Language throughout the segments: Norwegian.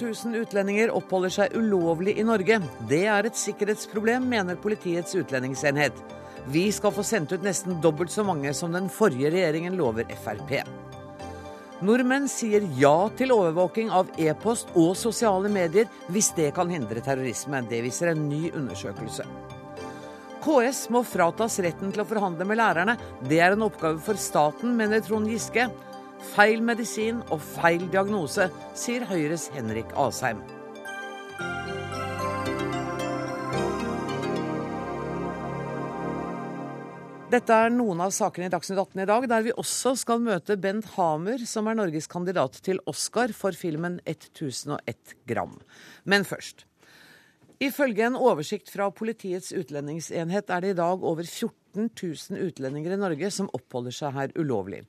000 utlendinger oppholder seg ulovlig i Norge. Det er et sikkerhetsproblem, mener Politiets utlendingsenhet. Vi skal få sendt ut nesten dobbelt så mange som den forrige regjeringen lover Frp. Nordmenn sier ja til overvåking av e-post og sosiale medier hvis det kan hindre terrorisme. Det viser en ny undersøkelse. KS må fratas retten til å forhandle med lærerne. Det er en oppgave for staten, mener Trond Giske. Feil medisin og feil diagnose, sier Høyres Henrik Asheim. Dette er noen av sakene i Dagsnytt 18 i dag, der vi også skal møte Bent Hamer, som er Norges kandidat til Oscar for filmen 1001 gram. Men først. Ifølge en oversikt fra Politiets utlendingsenhet er det i dag over 14 000 utlendinger i Norge som oppholder seg her ulovlig.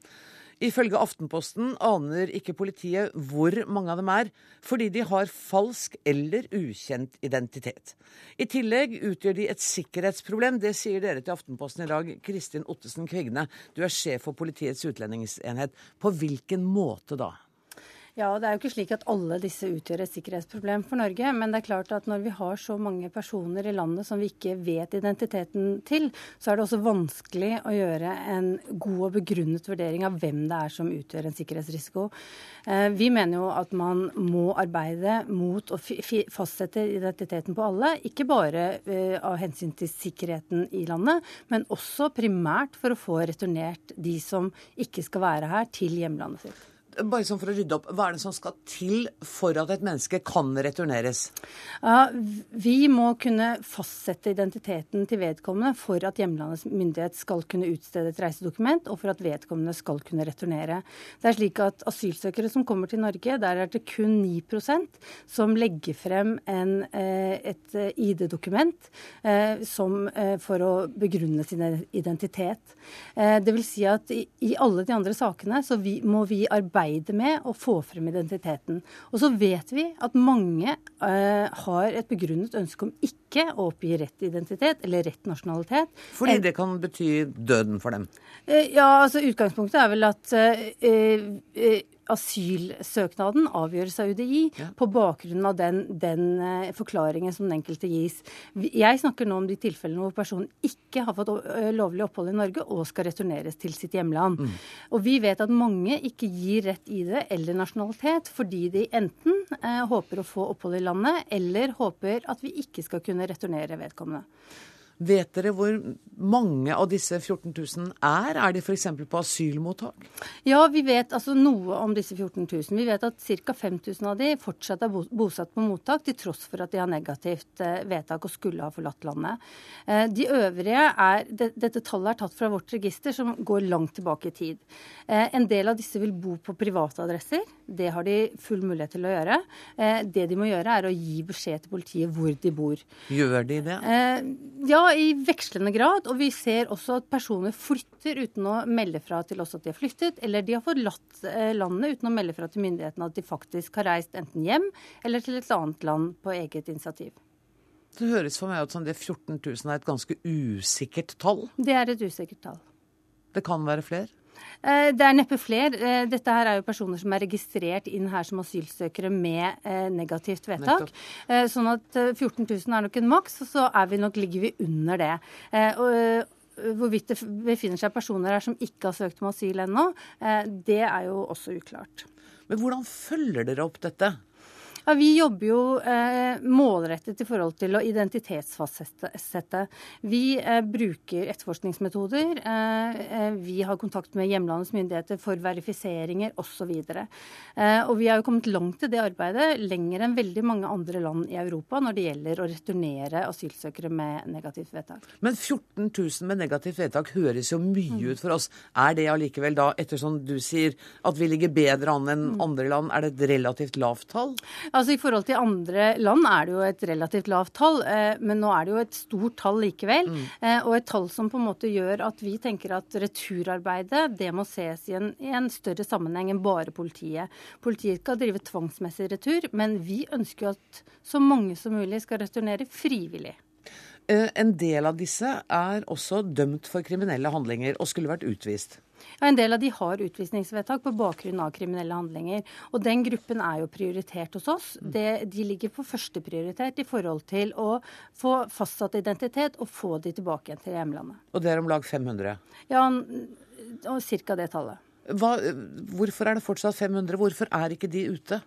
Ifølge Aftenposten aner ikke politiet hvor mange av dem er, fordi de har falsk eller ukjent identitet. I tillegg utgjør de et sikkerhetsproblem. Det sier dere til Aftenposten i dag. Kristin Ottesen Kvigne, du er sjef for Politiets utlendingsenhet. På hvilken måte da? Ja, Det er jo ikke slik at alle disse utgjør et sikkerhetsproblem for Norge. Men det er klart at når vi har så mange personer i landet som vi ikke vet identiteten til, så er det også vanskelig å gjøre en god og begrunnet vurdering av hvem det er som utgjør en sikkerhetsrisiko. Eh, vi mener jo at man må arbeide mot å fastsette identiteten på alle. Ikke bare eh, av hensyn til sikkerheten i landet, men også primært for å få returnert de som ikke skal være her, til hjemlandet sitt bare sånn for å rydde opp, Hva er det som skal til for at et menneske kan returneres? Ja, vi må kunne fastsette identiteten til vedkommende for at hjemlandets myndighet skal kunne utstede et reisedokument, og for at vedkommende skal kunne returnere. Det er slik at Asylsøkere som kommer til Norge, der er det kun 9% som legger frem en, eh, et eh, ID-dokument eh, for å begrunne sin identitet. Det vil si at i, alle de andre sakene så vi, må vi arbeide arbeide med å få frem identiteten. Og så vet vi at mange uh, har et begrunnet ønske om ikke å oppgi rett identitet eller rett nasjonalitet. Fordi det kan bety døden for dem? Uh, ja, altså utgangspunktet er vel at uh, asylsøknaden avgjøres av UDI ja. på bakgrunn av den, den uh, forklaringen som den enkelte gis. Jeg snakker nå om de tilfellene hvor personen ikke har fått lovlig opphold i Norge og skal returneres til sitt hjemland. Mm. Og vi vet at mange ikke gir rett ID eller nasjonalitet fordi de enten eh, håper å få opphold i landet, eller håper at vi ikke skal kunne returnere vedkommende. Vet dere hvor mange av disse 14 000 er? Er de f.eks. på asylmottak? Ja, vi vet altså noe om disse 14 000. Vi vet at ca. 5000 av de fortsatt er bosatt på mottak, til tross for at de har negativt eh, vedtak og skulle ha forlatt landet. Eh, de øvrige er Dette tallet er tatt fra vårt register, som går langt tilbake i tid. Eh, en del av disse vil bo på private adresser. Det har de full mulighet til å gjøre. Det de må gjøre, er å gi beskjed til politiet hvor de bor. Gjør de det? Ja, i vekslende grad. Og vi ser også at personer flytter uten å melde fra til oss at de har flyttet, eller de har forlatt eh, landet uten å melde fra til myndighetene at de faktisk har reist enten hjem eller til et annet land på eget initiativ. Det høres for meg ut som det 14 000 er et ganske usikkert tall? Det er et usikkert tall. Det kan være flere? Eh, det er neppe flere. Eh, dette her er jo personer som er registrert inn her som asylsøkere med eh, negativt vedtak. Nettopp. Sånn at 14 000 er nok en maks, og så vi nok, ligger vi under det. Hvorvidt det befinner seg personer her som ikke har søkt om asyl ennå, det er jo også uklart. Men hvordan følger dere opp dette? Ja, Vi jobber jo eh, målrettet i forhold til å identitetsfastsette. Vi eh, bruker etterforskningsmetoder. Eh, eh, vi har kontakt med hjemlandets myndigheter for verifiseringer osv. Eh, og vi har jo kommet langt i det arbeidet, lenger enn veldig mange andre land i Europa når det gjelder å returnere asylsøkere med negativt vedtak. Men 14 000 med negativt vedtak høres jo mye mm. ut for oss. Er det allikevel da, ettersom du sier, at vi ligger bedre an enn mm. andre land, er det et relativt lavt tall? Altså I forhold til andre land er det jo et relativt lavt tall, eh, men nå er det jo et stort tall likevel. Mm. Eh, og et tall som på en måte gjør at vi tenker at returarbeidet det må ses i en, i en større sammenheng enn bare politiet. Politiet skal drive tvangsmessig retur, men vi ønsker jo at så mange som mulig skal returnere frivillig. Eh, en del av disse er også dømt for kriminelle handlinger og skulle vært utvist. Ja, En del av de har utvisningsvedtak på bakgrunn av kriminelle handlinger. Og den gruppen er jo prioritert hos oss. Det, de ligger på førsteprioritet i forhold til å få fastsatt identitet og få de tilbake igjen til hjemlandet. Og det er om lag 500? Ja, ca. det tallet. Hva, hvorfor er det fortsatt 500? Hvorfor er ikke de ute?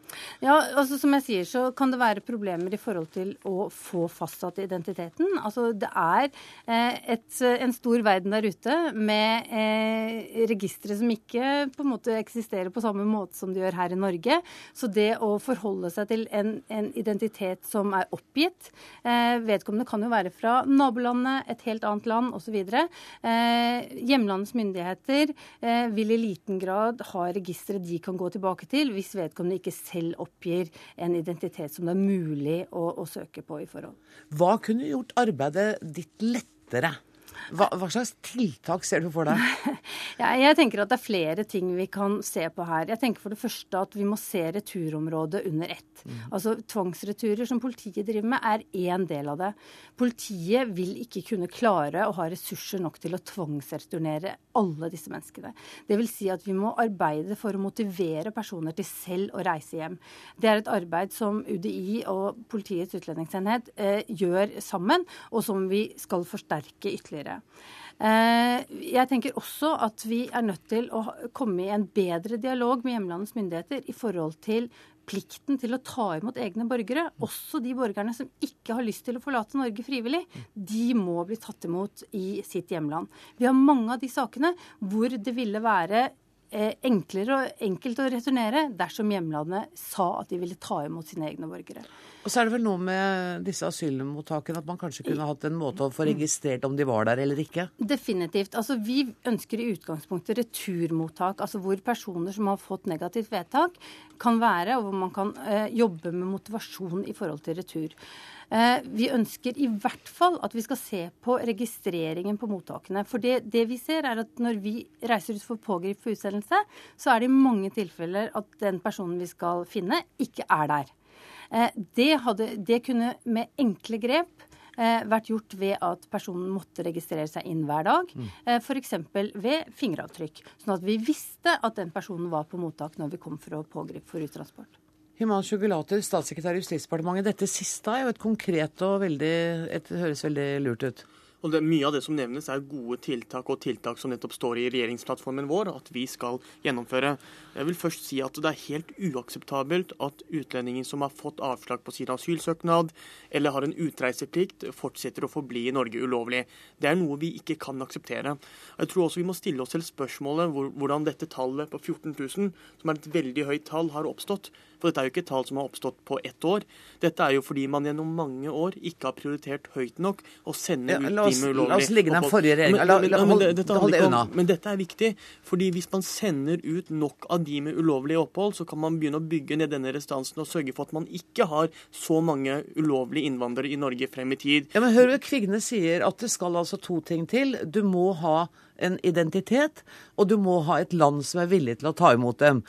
Ja, altså Som jeg sier, så kan det være problemer i forhold til å få fastsatt identiteten. Altså Det er eh, et, en stor verden der ute med eh, registre som ikke på en måte eksisterer på samme måte som de gjør her i Norge. Så det å forholde seg til en, en identitet som er oppgitt eh, Vedkommende kan jo være fra nabolandet, et helt annet land osv. Eh, hjemlandets myndigheter eh, vil i liten liten grad har registre de kan gå tilbake til, hvis vedkommende ikke selv oppgir en identitet som det er mulig å, å søke på i forhold. Hva kunne gjort arbeidet ditt lettere? Hva, hva, slags tiltak ser du for deg? ja, jeg tenker at Det er flere ting vi kan se på her. Jeg tenker for det første at Vi må se returområdet under ett. Mm. Altså Tvangsreturer som politiet driver med, er én del av det. Politiet vil ikke kunne klare å ha ressurser nok til å tvangsreturnere alle disse menneskene. Det vil si at vi må arbeide for å motivere personer til selv å reise hjem. Det er et arbeid som UDI og Politiets utlendingsenhet eh, gjør sammen, og som vi skal forsterke ytterligere. Eh, jeg tenker også at vi er nødt til å komme i en bedre dialog med hjemlandets myndigheter i forhold til plikten til å ta imot egne borgere, også de borgerne som ikke har lyst til å forlate Norge frivillig, de må bli tatt imot i sitt hjemland. Vi har mange av de sakene hvor det ville være enklere og enkelt å returnere dersom hjemlandet sa at de ville ta imot sine egne borgere. Og så er det vel noe med disse asylmottakene at man kanskje kunne hatt en måte å få registrert om de var der eller ikke? Definitivt. Altså, vi ønsker i utgangspunktet returmottak, altså hvor personer som har fått negativt vedtak, kan være, og hvor man kan eh, jobbe med motivasjon i forhold til retur. Eh, vi ønsker i hvert fall at vi skal se på registreringen på mottakene. For det, det vi ser, er at når vi reiser ut for pågrip for utsendelse, så er det i mange tilfeller at den personen vi skal finne, ikke er der. Eh, det, hadde, det kunne med enkle grep eh, vært gjort ved at personen måtte registrere seg inn hver dag. Mm. F.eks. ved fingeravtrykk. Sånn at vi visste at den personen var på mottak når vi kom for å pågripe for uttransport. Himanshu Gulater, statssekretær i Justisdepartementet. Dette siste er jo et konkret og veldig, et, høres veldig lurt ut. Og det, Mye av det som nevnes, er gode tiltak og tiltak som nettopp står i regjeringsplattformen vår at vi skal gjennomføre. Jeg vil først si at det er helt uakseptabelt at utlendinger som har fått avslag på sin asylsøknad eller har en utreiseplikt, fortsetter å forbli i Norge ulovlig. Det er noe vi ikke kan akseptere. Jeg tror også vi må stille oss selv spørsmålet hvordan dette tallet på 14 000, som er et veldig høyt tall, har oppstått. For dette er jo ikke tall som har oppstått på ett år. Dette er jo fordi man gjennom mange år ikke har prioritert høyt nok å sende ja, ut oss, de med ulovlig La oss ligge den forrige regjeringa. Hold, det unna. Men dette er viktig. fordi hvis man sender ut nok av de med ulovlig opphold, så kan man begynne å bygge ned denne restansen og sørge for at man ikke har så mange ulovlige innvandrere i Norge frem i tid. Ja, men hør Kvigne sier at det skal altså to ting til. Du må ha en identitet, og du må ha et land som er villig til å ta imot dem.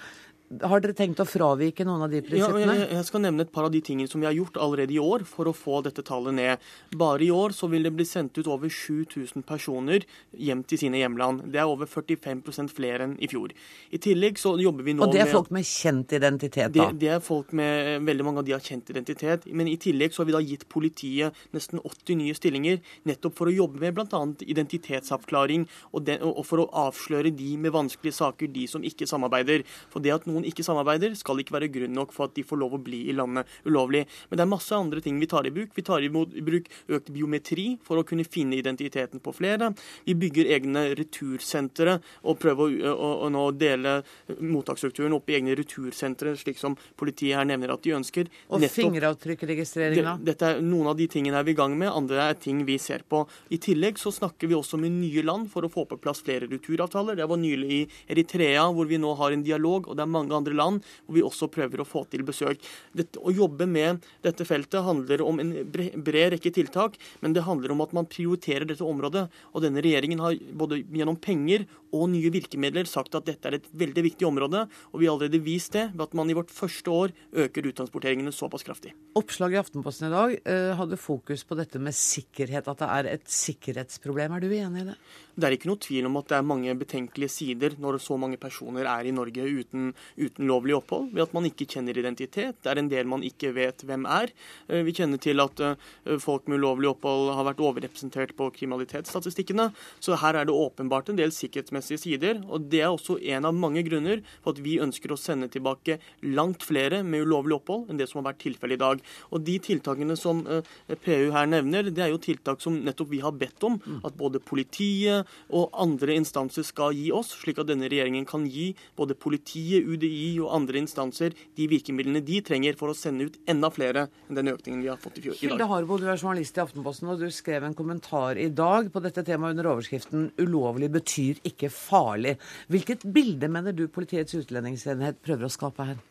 Har dere tenkt å fravike noen av de prinsippene? Ja, jeg skal nevne et par av de tingene som vi har gjort allerede i år for å få dette tallet ned. Bare i år så vil det bli sendt ut over 7000 personer hjem til sine hjemland. Det er over 45% flere enn i fjor. I tillegg så jobber vi nå med Og det er folk med kjent identitet, da? Det, det, er folk med Veldig mange av de har kjent identitet. Men i tillegg så har vi da gitt politiet nesten 80 nye stillinger nettopp for å jobbe med bl.a. identitetsavklaring og, den, og for å avsløre de med vanskelige saker, de som ikke samarbeider. For det at noen noen ikke samarbeider, skal ikke være grunn nok for at de får lov å bli i landet ulovlig. Men det er masse andre ting vi tar i bruk. Vi tar i bruk økt biometri for å kunne finne identiteten på flere. Vi bygger egne retursentre og prøver å, å, å nå dele mottaksstrukturen opp i egne retursentre, slik som politiet her nevner at de ønsker. Og fingeravtrykkregistrering, da? Dette er, noen av de tingene er vi i gang med, andre er ting vi ser på. I tillegg så snakker vi også med nye land for å få på plass flere returavtaler. Det var nylig i Eritrea, hvor vi nå har en dialog. og det er mange mange andre land, hvor vi også prøver å få til besøk. Dette, å jobbe med dette feltet handler om en bred rekke tiltak, men det handler om at man prioriterer dette området. Og denne regjeringen har både gjennom penger og nye virkemidler sagt at dette er et veldig viktig område, og vi har allerede vist det ved at man i vårt første år øker uttransporteringene såpass kraftig. Oppslaget i Aftenposten i dag eh, hadde fokus på dette med sikkerhet, at det er et sikkerhetsproblem. Er du enig i det? Det er ikke noe tvil om at det er mange betenkelige sider når så mange personer er i Norge uten, uten lovlig opphold, ved at man ikke kjenner identitet. Det er en del man ikke vet hvem er. Eh, vi kjenner til at eh, folk med ulovlig opphold har vært overrepresentert på kriminalitetsstatistikkene. Så her er det åpenbart en del sikkerhetsmessige sider. Og det er også en av mange grunner for at vi ønsker å sende tilbake langt flere med ulovlig opphold enn det som har vært tilfellet i dag. Og de tiltakene som eh, PU her nevner, det er jo tiltak som nettopp vi har bedt om. At både politiet, og andre instanser skal gi oss, slik at denne regjeringen kan gi både politiet, UDI og andre instanser de virkemidlene de trenger for å sende ut enda flere enn den økningen vi har fått i, fjor, i dag. Hilde Harbo, du er journalist i Aftenposten, og du skrev en kommentar i dag på dette temaet under overskriften 'Ulovlig betyr ikke farlig'. Hvilket bilde mener du Politiets utlendingsenhet prøver å skape her?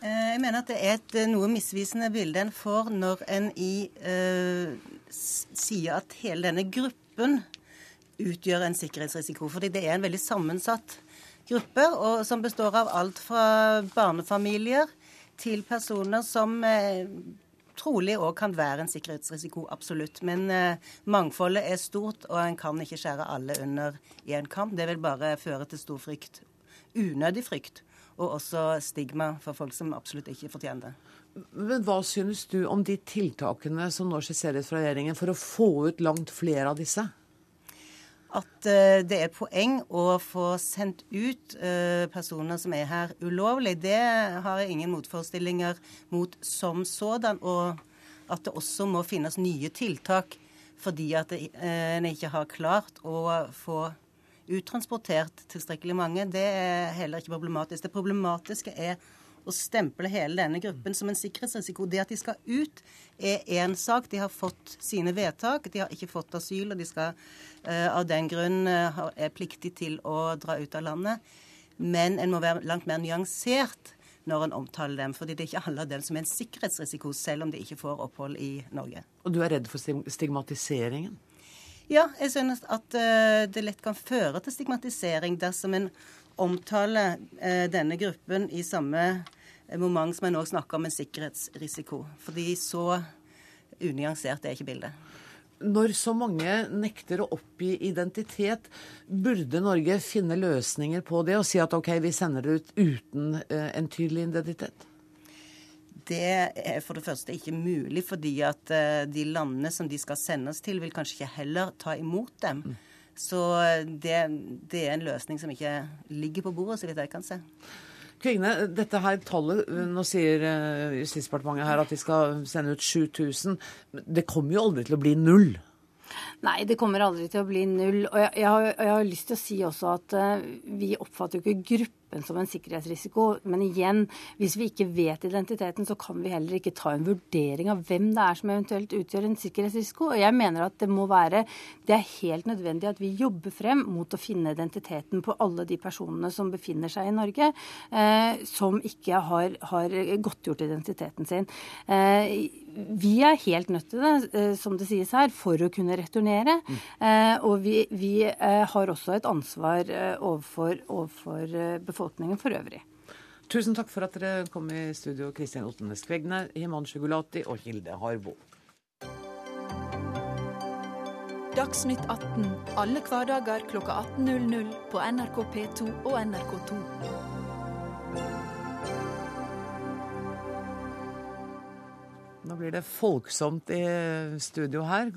Eh, jeg mener at det er et eh, noe misvisende bilde en får når en i eh, sier at hele denne gruppen utgjør en sikkerhetsrisiko. Fordi det er en veldig sammensatt gruppe og som består av alt fra barnefamilier til personer som eh, trolig òg kan være en sikkerhetsrisiko, absolutt. Men eh, mangfoldet er stort, og en kan ikke skjære alle under en kam. Det vil bare føre til stor frykt. Unødig frykt. Og også stigma for folk som absolutt ikke fortjener det. Men hva synes du om de tiltakene som nå skisseres fra regjeringen for å få ut langt flere av disse? At uh, det er poeng å få sendt ut uh, personer som er her ulovlig. Det har jeg ingen motforestillinger mot som sådan. Og at det også må finnes nye tiltak fordi at uh, en ikke har klart å få uttransportert tilstrekkelig mange, det er heller ikke problematisk. Det problematiske er å stemple hele denne gruppen som en sikkerhetsrisiko. Det at de skal ut, er én sak. De har fått sine vedtak. De har ikke fått asyl, og de skal uh, av den grunn uh, er pliktig til å dra ut av landet. Men en må være langt mer nyansert når en omtaler dem. fordi det er ikke alle av dem som er en sikkerhetsrisiko, selv om de ikke får opphold i Norge. Og du er redd for stigmatiseringen? Ja, jeg synes at uh, det lett kan føre til stigmatisering dersom en omtaler uh, denne gruppen i samme moment som en òg snakker om en sikkerhetsrisiko. Fordi så unyansert er ikke bildet. Når så mange nekter å oppgi identitet, burde Norge finne løsninger på det og si at OK, vi sender det ut uten uh, en tydelig identitet? Det er for det første ikke mulig, fordi at de landene som de skal sendes til, vil kanskje ikke heller ta imot dem. Mm. Så det, det, er en løsning som ikke ligger på bordet, så vidt jeg kan se. Kvigne, dette her tallet, Nå sier eh, Justisdepartementet her at de skal sende ut 7000. Det kommer jo aldri til å bli null? Nei, det kommer aldri til å bli null. Og jeg, jeg, har, jeg har, lyst til å si også at uh, vi oppfatter jo ikke gruppen som en sikkerhetsrisiko. Men igjen, hvis vi ikke vet identiteten, så kan vi heller ikke ta en vurdering av hvem det er som eventuelt utgjør en sikkerhetsrisiko. Og jeg mener at det må være Det er helt nødvendig at vi jobber frem mot å finne identiteten på alle de personene som befinner seg i Norge, eh, som ikke har, har godtgjort identiteten sin. Eh, vi er helt nødt til det, som det sies her, for å kunne returnere. Mm. og vi, vi har også et ansvar overfor, overfor befolkningen for øvrig. Tusen takk for at dere kom i studio, Kristin Ottenes Kvegne, Himanshu Gulati og Hilde Harbo. Dagsnytt 18 alle hverdager klokka 18.00 på NRK P2 og NRK2. Nå blir det folksomt i studio her.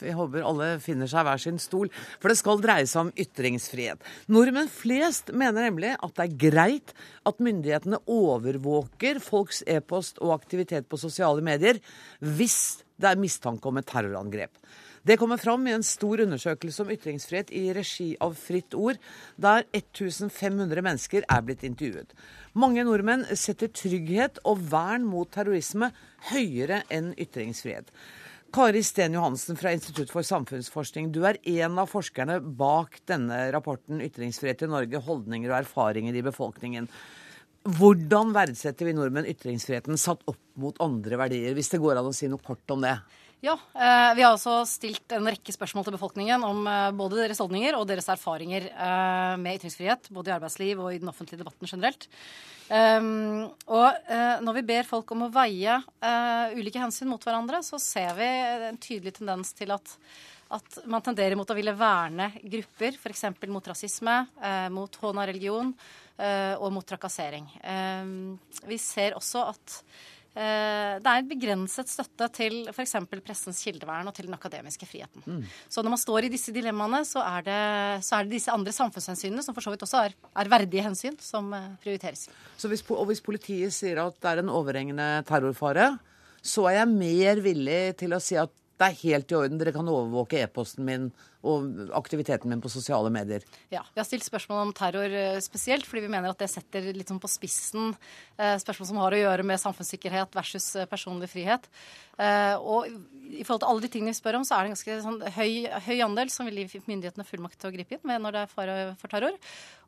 Jeg håper alle finner seg hver sin stol, for det skal dreie seg om ytringsfrihet. Nordmenn flest mener nemlig at det er greit at myndighetene overvåker folks e-post og aktivitet på sosiale medier hvis det er mistanke om et terrorangrep. Det kommer fram i en stor undersøkelse om ytringsfrihet i regi av Fritt Ord, der 1500 mennesker er blitt intervjuet. Mange nordmenn setter trygghet og vern mot terrorisme høyere enn ytringsfrihet. Kari Sten Johansen fra Institutt for samfunnsforskning, du er en av forskerne bak denne rapporten 'Ytringsfrihet i Norge holdninger og erfaringer i befolkningen'. Hvordan verdsetter vi nordmenn ytringsfriheten satt opp mot andre verdier, hvis det går an å si noe kort om det? Ja, eh, Vi har også stilt en rekke spørsmål til befolkningen om eh, både deres holdninger og deres erfaringer eh, med ytringsfrihet, både i arbeidsliv og i den offentlige debatten generelt. Og når vi ber folk om å veie ulike hensyn mot hverandre, så ser vi en tydelig tendens til at at man tenderer mot å ville verne grupper, f.eks. mot rasisme, mot hån av religion og mot trakassering. Vi ser også at det er et begrenset støtte til f.eks. pressens kildevern og til den akademiske friheten. Mm. Så når man står i disse dilemmaene, så er, det, så er det disse andre samfunnshensynene, som for så vidt også er, er verdige hensyn, som eh, prioriteres. Så hvis, og hvis politiet sier at det er en overhengende terrorfare, så er jeg mer villig til å si at det er helt i orden, dere kan overvåke e-posten min og aktiviteten min på sosiale medier. Ja, Vi har stilt spørsmål om terror eh, spesielt, fordi vi mener at det setter litt sånn på spissen eh, spørsmål som har å gjøre med samfunnssikkerhet versus eh, personlig frihet. Og i forhold til alle de tingene vi spør om, så er det en ganske sånn høy, høy andel som vil gi myndighetene fullmakt til å gripe inn med når det er fare for terror.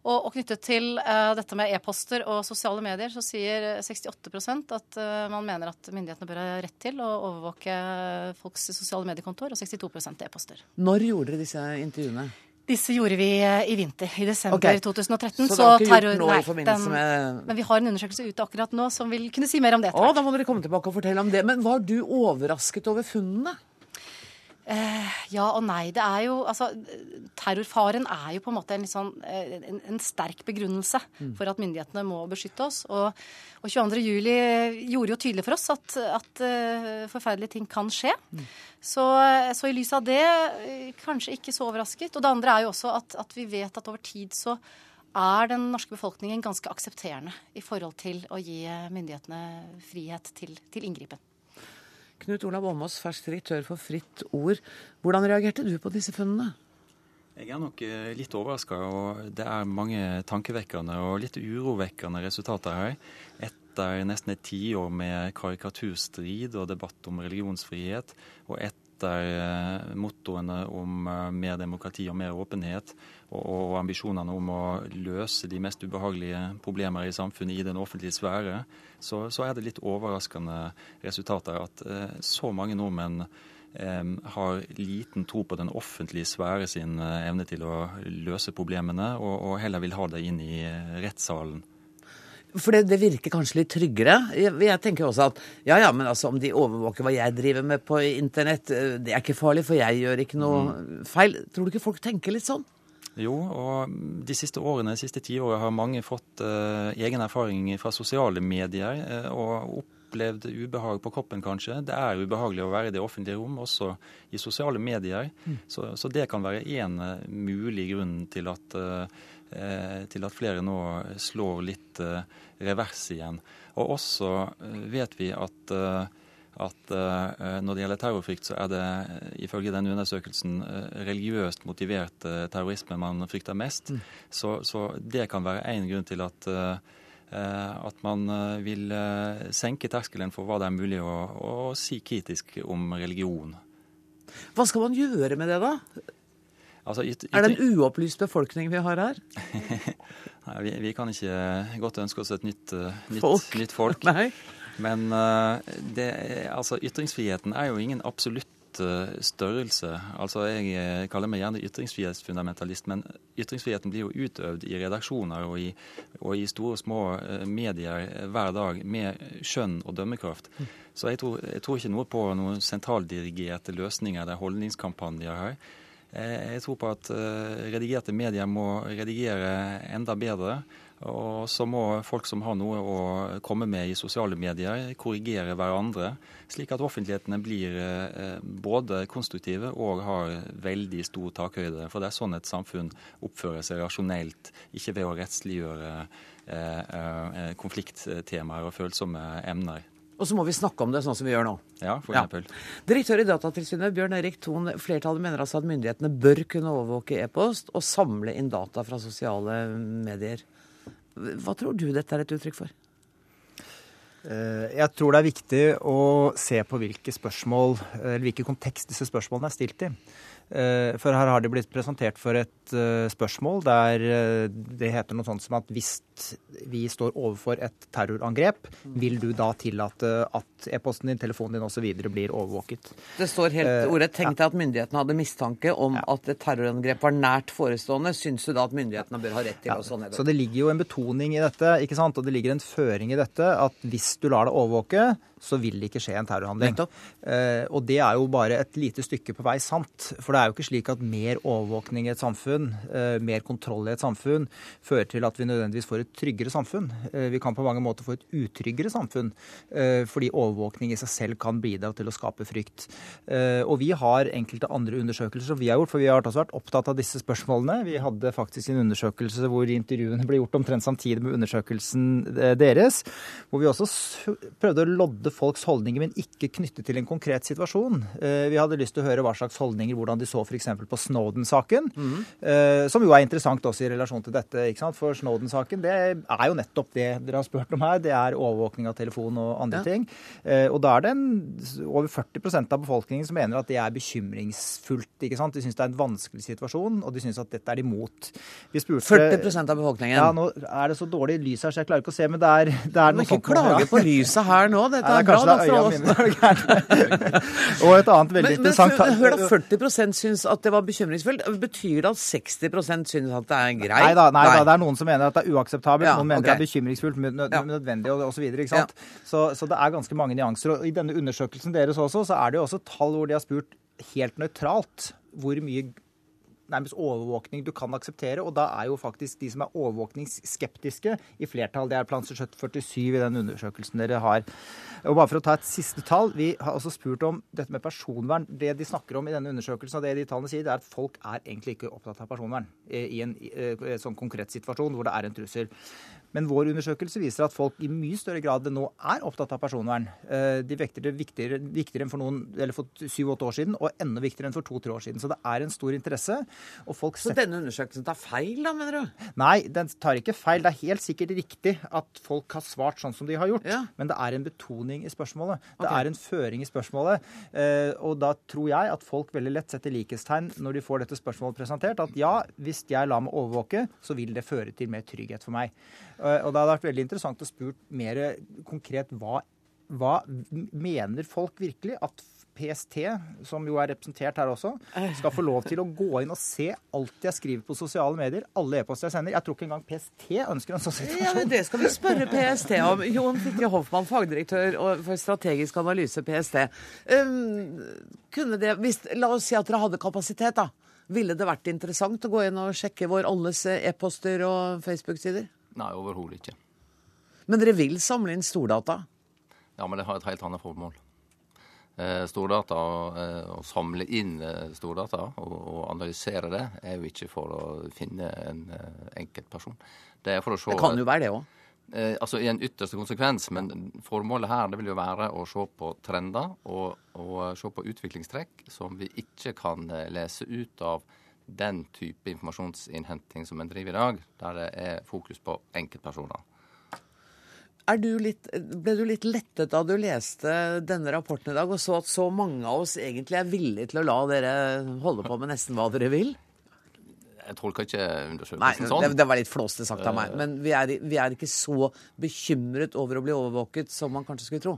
Og, og knyttet til uh, dette med e-poster og sosiale medier, så sier 68 at uh, man mener at myndighetene bør ha rett til å overvåke folks sosiale mediekontoer, og 62% e-poster. Når gjorde dere disse intervjuene? Disse gjorde vi eh, i vinter, i desember okay. 2013. Så, det har ikke gjort noe i forbindelse den, med Men vi har en undersøkelse ute akkurat nå som vil kunne si mer om det. Å, da må dere komme tilbake og fortelle om det. Men var du overrasket over funnene? Eh, ja og nei. Det er jo Altså, terrorfaren er jo på en måte en, sånn, eh, en, en sterk begrunnelse mm. for at myndighetene må beskytte oss. Og, og 22. juli gjorde jo tydelig for oss at, at uh, forferdelige ting kan skje. Mm. Så, så, i lys av det, kanskje ikke så overrasket. Og det andre er jo også at, at vi vet at over tid så er den norske befolkningen ganske aksepterende i forhold til å gi myndighetene frihet til, til inngripen. Knut Olav Åmås, fersk direktør for Fritt Ord. Hvordan reagerte du på disse funnene? Jeg er nok eh, litt overraska. Det er mange tankevekkende og litt urovekkende resultater her. Etter nesten et tiår med karikaturstrid og debatt om religionsfrihet, og etter etter mottoene om eh, mer demokrati og mer åpenhet, og ambisjonene om å løse de mest ubehagelige problemer i samfunnet i den offentlige sfære, så, så er det litt overraskende resultater at eh, så mange nordmenn eh, har liten tro på den offentlige sfære sin evne til å løse problemene, og, og heller vil ha det inn i rettssalen. For det, det, virker kanskje litt tryggere. Jeg, jeg, tenker også at ja, ja, men altså om de overvåker hva jeg driver med på internett, eh, det er ikke farlig, for jeg gjør ikke noe mm. feil. Tror du ikke folk tenker litt sånn? Jo, og de siste årene, de siste tiåret har mange fått uh, egen erfaring fra sosiale medier uh, og opplevd ubehag på kroppen, kanskje. Det er ubehagelig å være i det offentlige rom, også i sosiale medier. Mm. Så, så, det kan være én uh, mulig grunn til at Eh, til at flere nå slår litt eh, revers igjen. Og også eh, vet vi at, at når det gjelder terrorfrykt, så er det ifølge denne undersøkelsen religiøst motivert terrorisme man frykter mest. Mm. Så, så, det kan være én grunn til at at man vil senke terskelen for hva det er mulig å, å si kritisk om religion. Hva skal man gjøre med det, da? Altså, yt, yt, er det en uopplyst befolkning vi har her? Nei, vi, vi, kan ikke godt ønske oss et nytt, uh, nytt folk. Nytt folk. Men uh, det, altså, ytringsfriheten er jo ingen absolutt uh, størrelse. Altså, Jeg kaller meg gjerne ytringsfrihetsfundamentalist, men ytringsfriheten blir jo utøvd i redaksjoner og i, og i store og små medier hver dag med skjønn og dømmekraft. Mm. Så jeg tror, jeg tror ikke noe på noen sentraldirigerte løsninger eller holdningskampanjer her. Eh, jeg tror på at eh, redigerte medier må redigere enda bedre. Og så må folk som har noe å komme med i sosiale medier, korrigere hverandre, slik at offentlighetene blir eh, både konstruktive og har veldig stor takhøyde. For det er sånn et samfunn oppfører seg rasjonelt, ikke ved å rettsliggjøre konflikttemaer og følsomme emner. Og så må vi snakke om det sånn som vi gjør nå. Ja, for eksempel. Ja. Direktør i Datatilsynet, Bjørn Erik Thon, flertallet mener altså at myndighetene bør kunne overvåke e-post og samle inn data fra sosiale medier. Hva tror du dette er et uttrykk for? Eh, jeg tror det er viktig å se på hvilke spørsmål, eller hvilken kontekst disse spørsmålene er stilt i. Eh, for her har de blitt presentert for et eh, spørsmål der det heter noe sånt som at hvis vi står overfor et terrorangrep, vil du da tillate at e-posten din, telefonen din osv. blir overvåket? Det står helt ordet. Tenk deg at myndighetene hadde mistanke om ja. at et terrorangrep var nært forestående. Syns du da at myndighetene bør ha rett til ja, å sånn? Så det ligger jo en betoning i dette, ikke sant? og det ligger en føring i dette at hvis du lar det overvåke, så vil det ikke skje en terrorhandling. Eh, og det er jo bare et lite stykke på vei sant. For det er jo ikke slik at mer overvåkning i et samfunn, eh, mer kontroll i et samfunn, fører til at vi nødvendigvis får et tryggere samfunn. Eh, vi kan på mange måter få et utryggere samfunn, eh, fordi overvåkning i seg selv kan bidra til å skape frykt. Eh, og vi har enkelte andre undersøkelser som vi har gjort, for vi har også vært opptatt av disse spørsmålene. Vi hadde faktisk en undersøkelse hvor intervjuene ble gjort omtrent samtidig med undersøkelsen eh, deres, hvor vi også prøvde å lodde folks holdninger, men ikke knyttet til en konkret situasjon. Eh, vi hadde lyst til å høre hva slags holdninger, hvordan de så f.eks. på Snowden-saken. Mm. Som jo er interessant også i relasjon til dette. ikke sant? For Snowden-saken det er jo nettopp det dere har spurt om her. Det er overvåkning av telefon og andre ja. ting. Eh, og da er det en, over 40% av befolkningen som mener at det er bekymringsfullt. ikke sant? De syns det er en vanskelig situasjon, og de syns at dette er imot. Vi spurte, 40% av befolkningen? Ja, nå er det så dårlig lys her, så jeg klarer ikke å se, men det er, det er noe sånt. Ikke klage på lyset her nå. Dette er, bra. Da, for oss. og et annet veldig men, interessant men, Hør da, 40% syns at det var bekymringsfullt. Betyr det at 60% syns at det er greit? Nei da, nei, nei. Da, det er noen som mener at det er uakseptabelt. Ja, noen mener okay. det er bekymringsfullt, nødvendig og osv. Ja. Så, så det er ganske mange nyanser. Og I denne undersøkelsen deres også, så er det jo også tall hvor de har spurt helt nøytralt hvor mye nærmest overvåkning du kan akseptere. Og da er jo faktisk de som er overvåkningsskeptiske, i flertall. Det er plan 47 i den undersøkelsen dere har. Og bare for å ta et siste tall. Vi har også spurt om dette med personvern. Det de snakker om i denne undersøkelsen, og det de tallene sier, det er at folk er egentlig ikke opptatt av personvern i en, i en sånn konkret situasjon hvor det er en trussel. Men vår undersøkelse viser at folk i mye større grad enn nå er opptatt av personvern. Eh, de vekter det viktigere, viktigere enn for noen, eller for syv-åtte år siden, og enda viktigere enn for to-tre år siden. Så det er en stor interesse. Så denne undersøkelsen tar feil, da, mener du? Nei, den tar ikke feil. Det er helt sikkert riktig at folk har svart sånn som de har gjort. Ja. Men det er en betoning i spørsmålet. Det okay. er en føring i spørsmålet. Eh, og da tror jeg at folk veldig lett setter likhetstegn når de får dette spørsmålet presentert. At ja, hvis jeg lar meg overvåke, så vil det føre til mer trygghet for meg. Eh, og det hadde vært veldig interessant å spurt mer konkret hva, hva mener folk virkelig at PST, som jo er representert her også, skal få lov til å gå inn og se alt jeg skriver på sosiale medier, alle e-poster jeg sender. Jeg tror ikke engang PST ønsker en sånn situasjon. Ja, men Det skal vi spørre PST om. Jon Fikre Hoffmann, fagdirektør for strategisk analyse, PST. Um, kunne det, hvis, la oss si at dere hadde kapasitet, da. Ville det vært interessant å gå inn og sjekke vår alles e-poster og Facebook-sider? Nei, overhodet ikke. Men dere vil samle inn stordata? Ja, men det har et helt annet formål. Eh, stordata, eh, Å samle inn eh, stordata og, og analysere det, er jo ikke for å finne en enkeltperson. Det er for å se Det kan jo være det òg. Eh, altså I en ytterste konsekvens, men formålet her det vil jo være å se på trender og, og se på utviklingstrekk som vi ikke kan lese ut av den type informasjonsinnhenting som en driver i dag, der det er fokus på enkeltpersoner. Du litt, ble du litt lettet da du leste denne rapporten i dag og så at så mange av oss egentlig er villige til å la dere holde på med nesten hva dere vil? Jeg tolker ikke undersøkelsen sånn. Det, det var litt flåste sagt av meg. Eh. Men vi er, vi er ikke så bekymret over å bli overvåket som man kanskje skulle tro.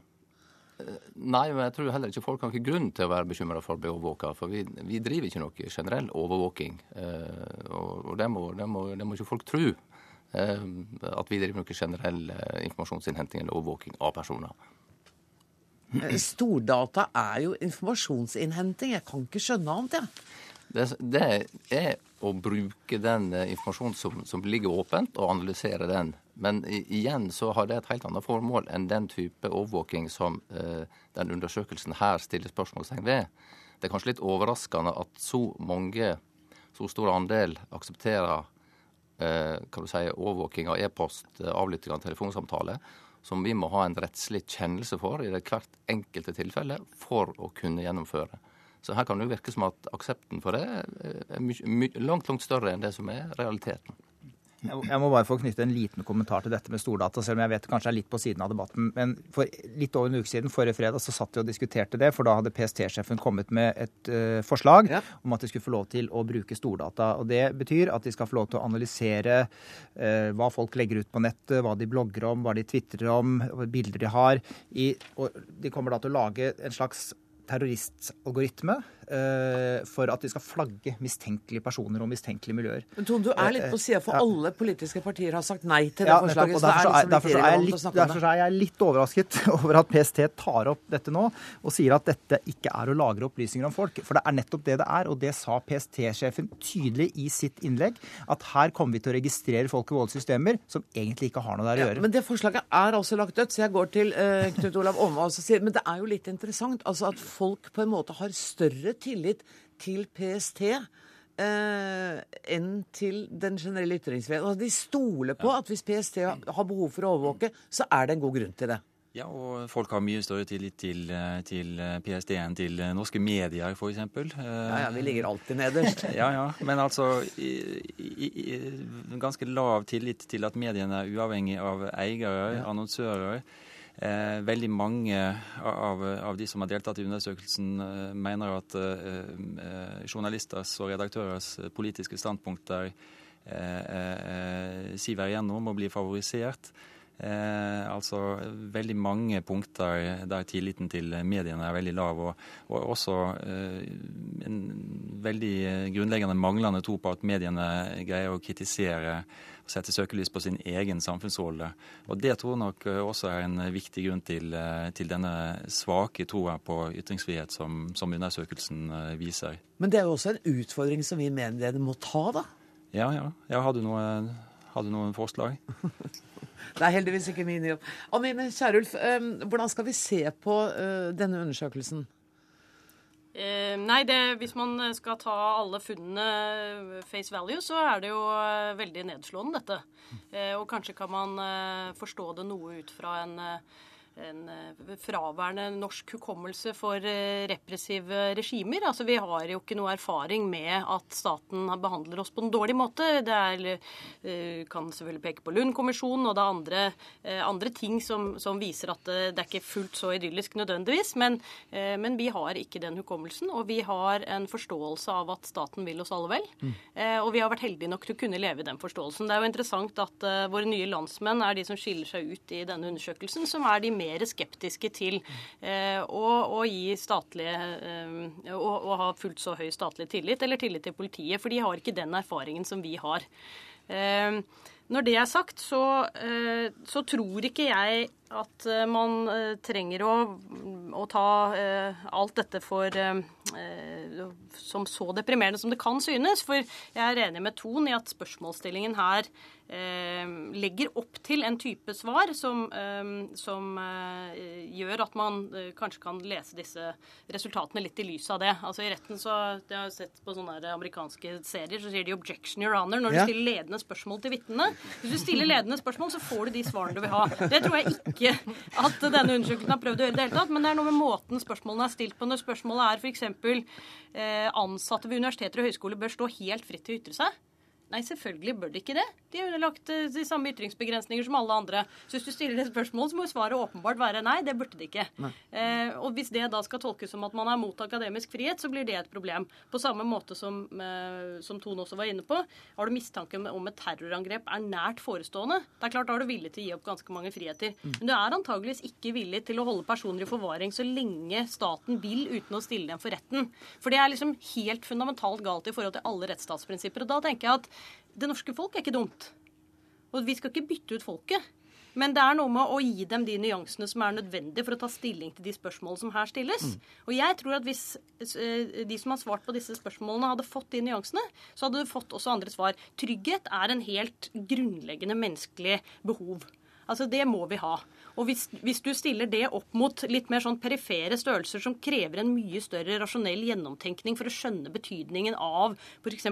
Nei, men jeg tror heller ikke folk har ikke grunn til å være bekymra for å bli overvåka. For vi, vi, driver ikke noe generell overvåking. Eh, og, og det, må, det, må, det, må, ikke folk tro. Eh, at vi driver noe generell eh, informasjonsinnhenting eller overvåking av personer. Stordata er jo informasjonsinnhenting. Jeg kan ikke skjønne annet, jeg. Det, det, er å bruke den informasjonen som, som ligger åpent, og analysere den men igjen så har det et helt annet formål enn den type overvåking som eh, den undersøkelsen her stiller spørsmålstegn ved. Det er kanskje litt overraskende at så mange, så stor andel, aksepterer eh, kan du si, overvåking av e-post, eh, avlytting av telefonsamtale, som vi må ha en rettslig kjennelse for i det hvert enkelte tilfelle for å kunne gjennomføre. Så her kan det jo virke som at aksepten for det er my langt, langt større enn det som er realiteten. Jeg må bare få knytte en liten kommentar til dette med stordata, selv om jeg vet det kanskje er litt på siden av debatten. Men for litt over en uke siden, forrige fredag, så satt vi og diskuterte det. For da hadde PST-sjefen kommet med et uh, forslag ja. om at de skulle få lov til å bruke stordata. Og det betyr at de skal få lov til å analysere uh, hva folk legger ut på nettet, hva de blogger om, hva de tvitrer om, bilder de har. I, og de kommer da til å lage en slags terroristalgoritme for at de skal flagge mistenkelige personer og mistenkelige miljøer. Men Ton, du er litt på sida, for ja. alle politiske partier har sagt nei til det ja, forslaget. så derfor, er, derfor, er litt, derfor, er jeg litt overrasket over at PST tar opp dette nå og sier at dette ikke er å lagre opplysninger om folk. For det er nettopp det det er, og det sa PST-sjefen tydelig i sitt innlegg. At her kommer vi til å registrere folk i voldssystemer som egentlig ikke har noe der å gjøre. Ja, men det forslaget er altså lagt dødt, så jeg går til uh, Knut Olav Åme og sier Men det er jo litt interessant altså at folk på en måte har større tillit til PST eh, enn til den generelle ytringsfriheten. Altså, de stoler på at hvis PST har behov for å overvåke, så er det en god grunn til det. Ja, og folk har mye større tillit til, eh, til eh, PST enn til norske medier, f.eks. Ja, ja, vi ligger alltid nederst. ja, ja. Men altså i, i, i, ganske lav tillit til at mediene er uavhengig av eiere, ja. annonsører. Eh, veldig mange av, av, de som har deltatt i undersøkelsen, eh, mener at eh, eh journalisters og redaktørers politiske standpunkter eh, siver igjennom og blir favorisert. Eh, altså veldig mange punkter der tilliten til mediene er veldig lav, og, og også eh, en veldig grunnleggende manglende tro på at mediene greier å kritisere og sette søkelys på sin egen samfunnsrolle. Og Det tror jeg nok også er en viktig grunn til, eh, til denne svake troa på ytringsfrihet som, som, undersøkelsen eh, viser. Men det er jo også en utfordring som vi mener må ta, da? Ja, ja. Har du noen, du noen forslag. Det er heldigvis ikke min jobb. Amine Kierulf, hvordan skal vi se på eh, denne undersøkelsen? Eh, nei, det, hvis man skal ta alle funnene face value, så er det jo eh, veldig nedslående, dette. Eh, og kanskje kan man eh, forstå det noe ut fra en eh, en eh, fraværende norsk hukommelse for eh, repressive regimer. Altså, vi har jo ikke noe erfaring med at staten behandler oss på en dårlig måte. Det er, eh, kan selvfølgelig peke på Lund-kommisjonen, og det er andre, andre ting som, som, viser at det, det er ikke fullt så idyllisk nødvendigvis. Men, men, vi har ikke den hukommelsen, og vi har en forståelse av at staten vil oss alle vel. Mm. Og vi har vært heldige nok til å kunne leve i den forståelsen. Det er jo interessant at våre nye landsmenn er de som skiller seg ut i denne undersøkelsen, som er de mer mer skeptiske til eh, å, å, gi statlige eh, å, å, ha fullt så høy statlig tillit, eller tillit til politiet. For de har ikke den erfaringen som vi har. Eh, når det er sagt, så, så tror ikke jeg at man trenger å, å ta alt dette for som så deprimerende som det kan synes. For jeg er enig med Ton i at spørsmålsstillingen her legger opp til en type svar som, eh, som eh, gjør at man eh, kanskje kan lese disse resultatene litt i lys av det. Altså I retten så Jeg har sett på sånne amerikanske serier, så sier de 'objection your honor' når du ja. stiller ledende spørsmål til vitnene. Hvis du stiller ledende spørsmål, så får du de svarene du vil ha. Det tror jeg ikke at denne undersøkelsen har prøvd å gjøre i det hele tatt, men det er noe med måten spørsmålene er stilt på. Når spørsmålet er f.eks. Eh, ansatte ved universiteter og høyskoler bør stå helt fritt til å ytre seg. Nei, selvfølgelig bør de ikke det. De er underlagt eh, de samme ytringsbegrensninger som alle andre. Så hvis du stiller det spørsmålet, så må svaret åpenbart være nei, det burde de ikke. Eh, og hvis det da skal tolkes som at man er mot akademisk frihet, så blir det et problem. På samme måte som, eh, som Tone også var inne på. Har du mistanke om et terrorangrep er nært forestående, det er klart da er du villig til å gi opp ganske mange friheter. Mm. Men du er antageligvis ikke villig til å holde personer i forvaring så lenge staten vil, uten å stille dem for retten. For det er liksom helt fundamentalt galt i forhold til alle rettsstatsprinsipper. Og da tenker jeg at det norske folk er ikke dumt. Og vi skal ikke bytte ut folket. Men det er noe med å gi dem de nyansene som er nødvendige for å ta stilling til de spørsmålene som her stilles. Mm. Og jeg tror at hvis eh, de som har svart på disse spørsmålene, hadde fått de nyansene, så hadde du fått også andre svar. Trygghet er en helt grunnleggende menneskelig behov. Altså, det må vi ha. Og hvis, hvis, du stiller det opp mot litt mer sånn perifere størrelser som krever en mye større rasjonell gjennomtenkning for å skjønne betydningen av f.eks.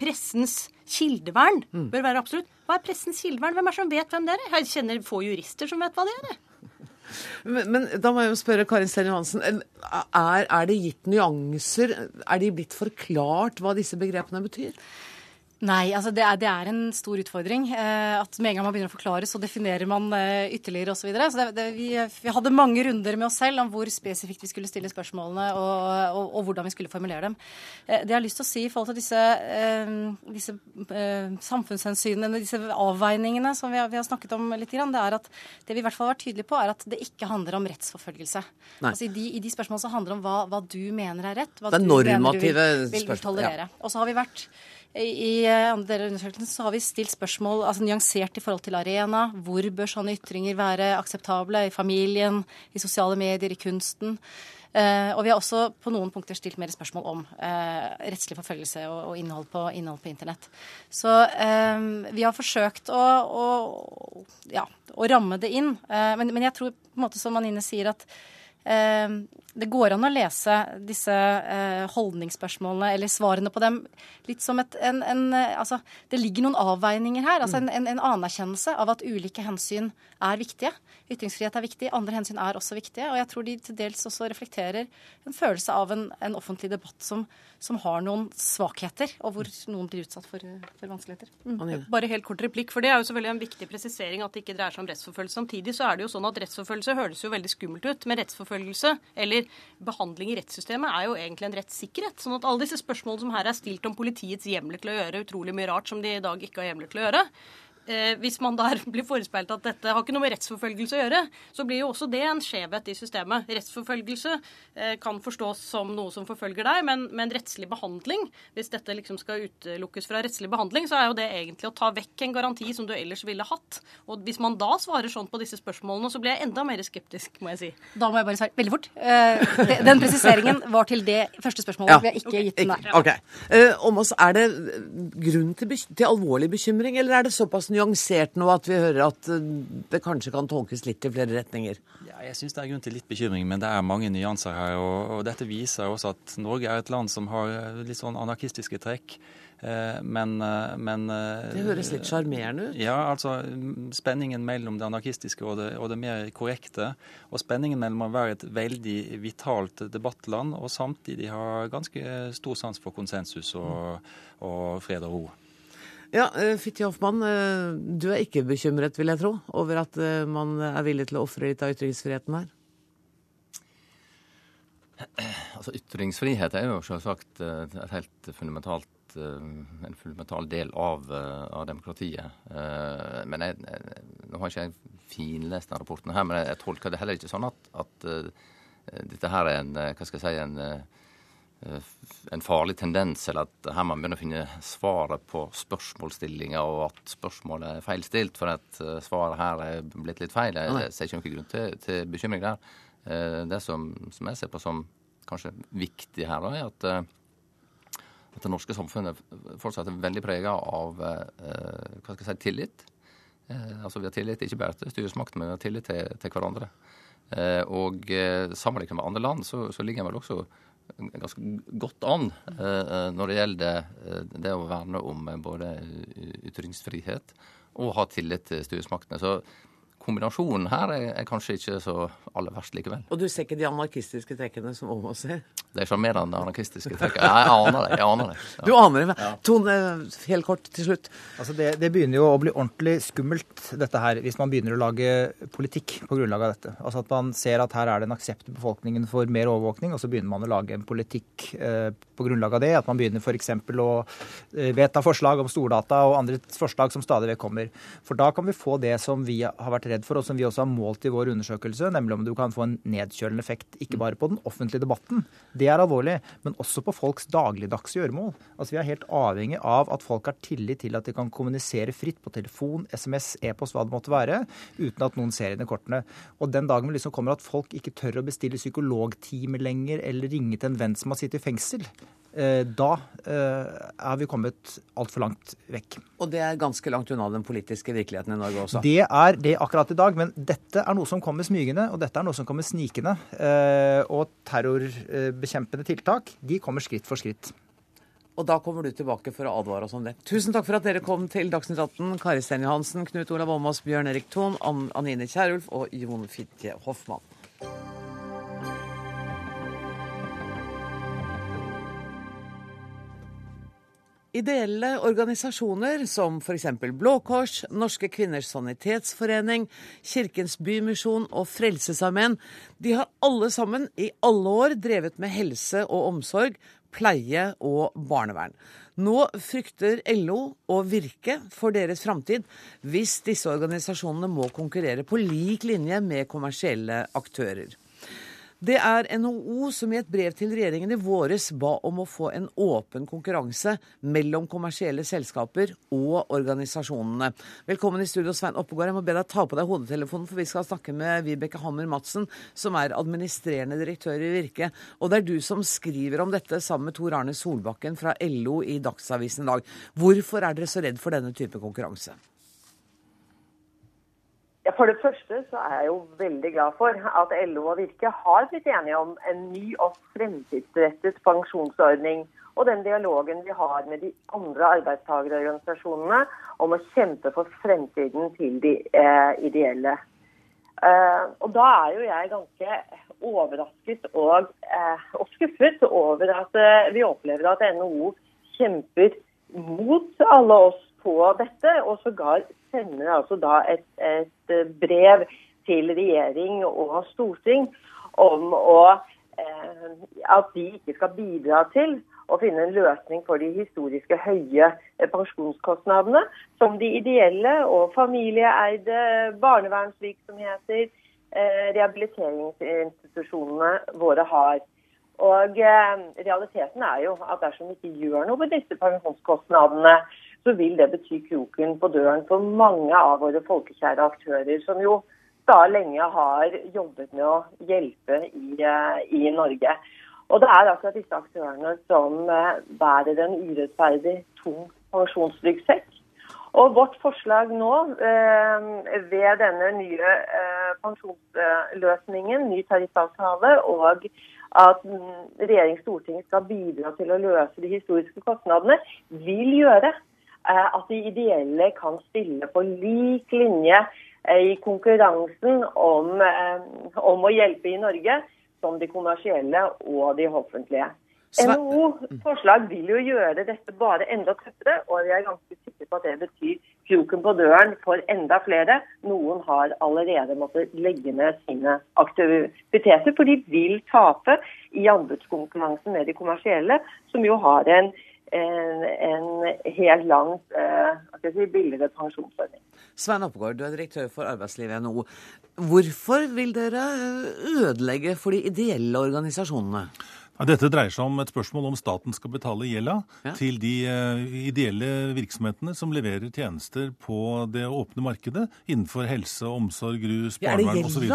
pressens kildevern, mm. bør være absolutt. Hva er pressens kildevern? Hvem er det som vet hvem det er? Jeg kjenner få jurister som vet hva det er. Men, men, da må jeg jo spørre Karin Sten Johansen. Er, er, det gitt nyanser? Er de blitt forklart hva disse begrepene betyr? Nei, altså det er, det er, en stor utfordring. Eh, at med en gang man begynner å forklare, så definerer man eh, ytterligere osv. Så, videre. så det, det, vi, vi, hadde mange runder med oss selv om hvor spesifikt vi skulle stille spørsmålene, og, og, og hvordan vi skulle formulere dem. Eh, det jeg har lyst til å si i forhold til disse, eh, disse eh, samfunnshensynene, disse avveiningene som vi har, vi har, snakket om litt, grann, det er at det vi i hvert fall har vært tydelige på, er at det ikke handler om rettsforfølgelse. Altså i de, i de spørsmålene så handler om hva, hva, du mener er rett, hva du mener du vil, vil, vil tolerere. Ja. Og så har vi vært i andre deler av undersøkelsen så har vi stilt spørsmål altså nyansert i forhold til arena. Hvor bør sånne ytringer være akseptable? I familien, i sosiale medier, i kunsten. Uh, og vi har også på noen punkter stilt mer spørsmål om eh, rettslig forfølgelse og, og innhold, på, innhold, på, internett. Så eh, vi har forsøkt å, å, ja, å ramme det inn. Uh, men, men, jeg tror på en måte som Anine sier, at det går an å lese disse eh, holdningsspørsmålene eller svarene på dem litt som et en, en, Altså, det ligger noen avveininger her. Altså en, en, anerkjennelse av at ulike hensyn er viktige. Ytringsfrihet er viktig, andre hensyn er også viktige. Og jeg tror de til dels også reflekterer en følelse av en, offentlig debatt som, som, har noen svakheter, og hvor noen blir utsatt for, for vanskeligheter. Mm. Bare helt kort replikk, for det er jo selvfølgelig en viktig presisering at det ikke dreier seg om rettsforfølgelse. Samtidig så er det jo sånn at rettsforfølgelse høres jo veldig skummelt ut, men rettsforfølgelse eller behandling i rettssystemet er jo egentlig en rettssikkerhet. Sånn at alle disse spørsmålene som her er stilt om politiets hjemler til å gjøre utrolig mye rart som de i dag ikke har hjemler til å gjøre, eh, hvis man der blir forespeilt at dette har ikke noe med rettsforfølgelse å gjøre, så blir jo også det en skjevhet i systemet. Rettsforfølgelse eh, kan forstås som noe som forfølger deg, men, men rettslig behandling, hvis dette liksom skal utelukkes fra rettslig behandling, så er jo det egentlig å ta vekk en garanti som du ellers ville hatt. Og hvis man da svarer sånn på disse spørsmålene, så blir jeg enda mer skeptisk, må jeg si. Da må jeg bare svare veldig fort. Eh, den presiseringen var til det første spørsmålet. Ja. Vi har ikke okay. gitt den der. Okay. Om oss, er det grunn til, til alvorlig bekymring, eller er det såpass nyansert nå at vi hører at eh, det kanskje kan tolkes litt i flere retninger? Ja, jeg syns det er grunn til litt bekymring, men det er mange nyanser her. Og, og dette viser også at Norge er et land som har eh, litt sånn anarkistiske trekk. Eh, men, men, Det høres litt sjarmerende ut? Ja, altså spenningen mellom det anarkistiske og det, og det, mer korrekte. Og spenningen mellom å være et veldig vitalt debattland og samtidig ha ganske stor sans for konsensus og, og fred og ro. Ja, eh, Fitti Hoffmann, eh, du er ikke bekymret, vil jeg tro, over at eh, man er villig til å ofre litt av ytringsfriheten her? Altså, Ytringsfrihet er jo selvsagt et helt fundamentalt en fundamental del av, av demokratiet. Men jeg, Nå har ikke jeg finlest denne rapporten her, men jeg, tolker det heller ikke sånn at, at dette her er en hva skal jeg si, en en farlig tendens, eller at her man begynner å finne svaret på spørsmålsstillinga, og at spørsmålet er feilstilt for at eh, svaret her er blitt litt feil. Jeg ser ikke noen grunn til, til bekymring der. Eh, det som, som, jeg ser på som kanskje viktig her, er at, at det norske samfunnet fortsatt er veldig prega av hva skal jeg si, tillit. Altså Vi har tillit ikke bare til styresmakten, men vi har tillit til, til hverandre. Og sammenlignet med andre land så, så ligger en vel også ganske godt an eh, når det gjelder eh, det å verne om både ytringsfrihet og ha tillit til styresmaktene. Så kombinasjonen her er, er, kanskje ikke så aller verst likevel. Og du ser ikke de anarkistiske trekkene som Åmås ser? Det er sjarmerende anarkistiske trekk. Jeg aner det. jeg aner det. Ja. Du aner det. Ja. Tone, helt kort til slutt. Altså det, det, begynner jo å bli ordentlig skummelt, dette her, hvis man begynner å lage politikk på grunnlag av dette. Altså At man ser at her er det en aksept i befolkningen for mer overvåkning, og så begynner man å lage en politikk eh, på grunnlag av det. At man begynner f.eks. å eh, vedta forslag om stordata og andre forslag som stadig vekk kommer. For da kan vi få det som vi har vært redd for, og som vi også har målt i vår undersøkelse, nemlig om du kan få en nedkjølende effekt ikke bare på den offentlige debatten, det er alvorlig, men også på folks dagligdagse gjøremål. Altså Vi er helt avhengig av at folk har tillit til at de kan kommunisere fritt på telefon, SMS, e-post, hva det måtte være, uten at noen ser inn i kortene. Og den dagen liksom kommer at folk ikke tør å bestille psykologtime lenger, eller ringe til en venn som har sittet i fengsel, da er eh, vi kommet altfor langt vekk. Og det er ganske langt unna den politiske virkeligheten i Norge også? Det er det akkurat i dag, men dette er noe som kommer smygende, og dette er noe som kommer snikende. Eh, og terrorbekjempende tiltak, de kommer skritt for skritt. Og da kommer du tilbake for å advare oss om det. Tusen takk for at dere kom til Dagsnytt 18. Kari Sten Johansen, Knut Olav Åmås, Bjørn Erik Thon, Anine Kierulf og Jon Fitje Hoffmann. Ideelle organisasjoner som f.eks. Blå Kors, Norske kvinners sanitetsforening, Kirkens Bymisjon og Frelsesarmeen, de har alle sammen i alle år drevet med helse og omsorg, pleie og barnevern. Nå frykter LO og Virke for deres framtid hvis disse organisasjonene må konkurrere på lik linje med kommersielle aktører. Det er NHO som i et brev til regjeringen i våres ba om å få en åpen konkurranse mellom kommersielle selskaper og organisasjonene. Velkommen i studio, Svein Oppegård. Jeg må be deg ta på deg hodetelefonen, for vi skal snakke med Vibeke Hammer Madsen, som er administrerende direktør i Virke. Og det er du som skriver om dette sammen med Tor Arne Solbakken fra LO i Dagsavisen i dag. Hvorfor er dere så redd for denne type konkurranse? Ja, For det første så er jeg jo veldig glad for at LO og Virke har blitt enige om en ny og fremtidsrettet pensjonsordning. Og den dialogen vi har med de andre arbeidstagerorganisasjonene om å kjempe for fremtiden til de eh, ideelle. Eh, og da er jo jeg ganske overrasket og, eh, og skuffet over at eh, vi opplever at NHO kjemper mot alle oss på dette, og sågar sender altså da et, et, brev til regjering og storting om å, eh, at de ikke skal bidra til å finne en løsning for de historiske høye pensjonskostnadene som de ideelle og familieeide barnevernsvirksomheter, eh, rehabiliteringsinstitusjonene våre har. Og eh, Realiteten er jo at dersom vi ikke gjør noe med disse pensjonskostnadene, så vil det bety kroken på døren for mange av våre folkekjære aktører, som jo da lenge har jobbet med å hjelpe i, eh, i Norge. Og det er akkurat disse aktørene som eh, bærer en urettferdig tung pensjonsryggsekk. Og vårt forslag nå eh, ved denne nye pensjonsløsningen, ny tariffavtale, og at mm, regjering og skal bidra til å løse de historiske kostnadene, vil gjøre at de ideelle kan stille på lik linje eh, i konkurransen om, eh, om å hjelpe i Norge som de kommersielle og de offentlige. NHO forslag vil jo gjøre dette bare enda tøffere, og vi er ganske sikre på at det betyr kroken på døren for enda flere. Noen har allerede måttet legge ned sine aktiviteter, for de vil tape i anbudskonkurransen med de kommersielle, som jo har en en, en helt langt eh, si, billigere pensjonsordning. Svein Oppegård, du er direktør for arbeidslivet i NHO. Hvorfor vil dere ødelegge for de ideelle organisasjonene? Dette dreier seg om et spørsmål om staten skal betale gjelda ja. til de uh, ideelle virksomhetene som leverer tjenester på det åpne markedet innenfor helse, omsorg, rus, barnevern osv.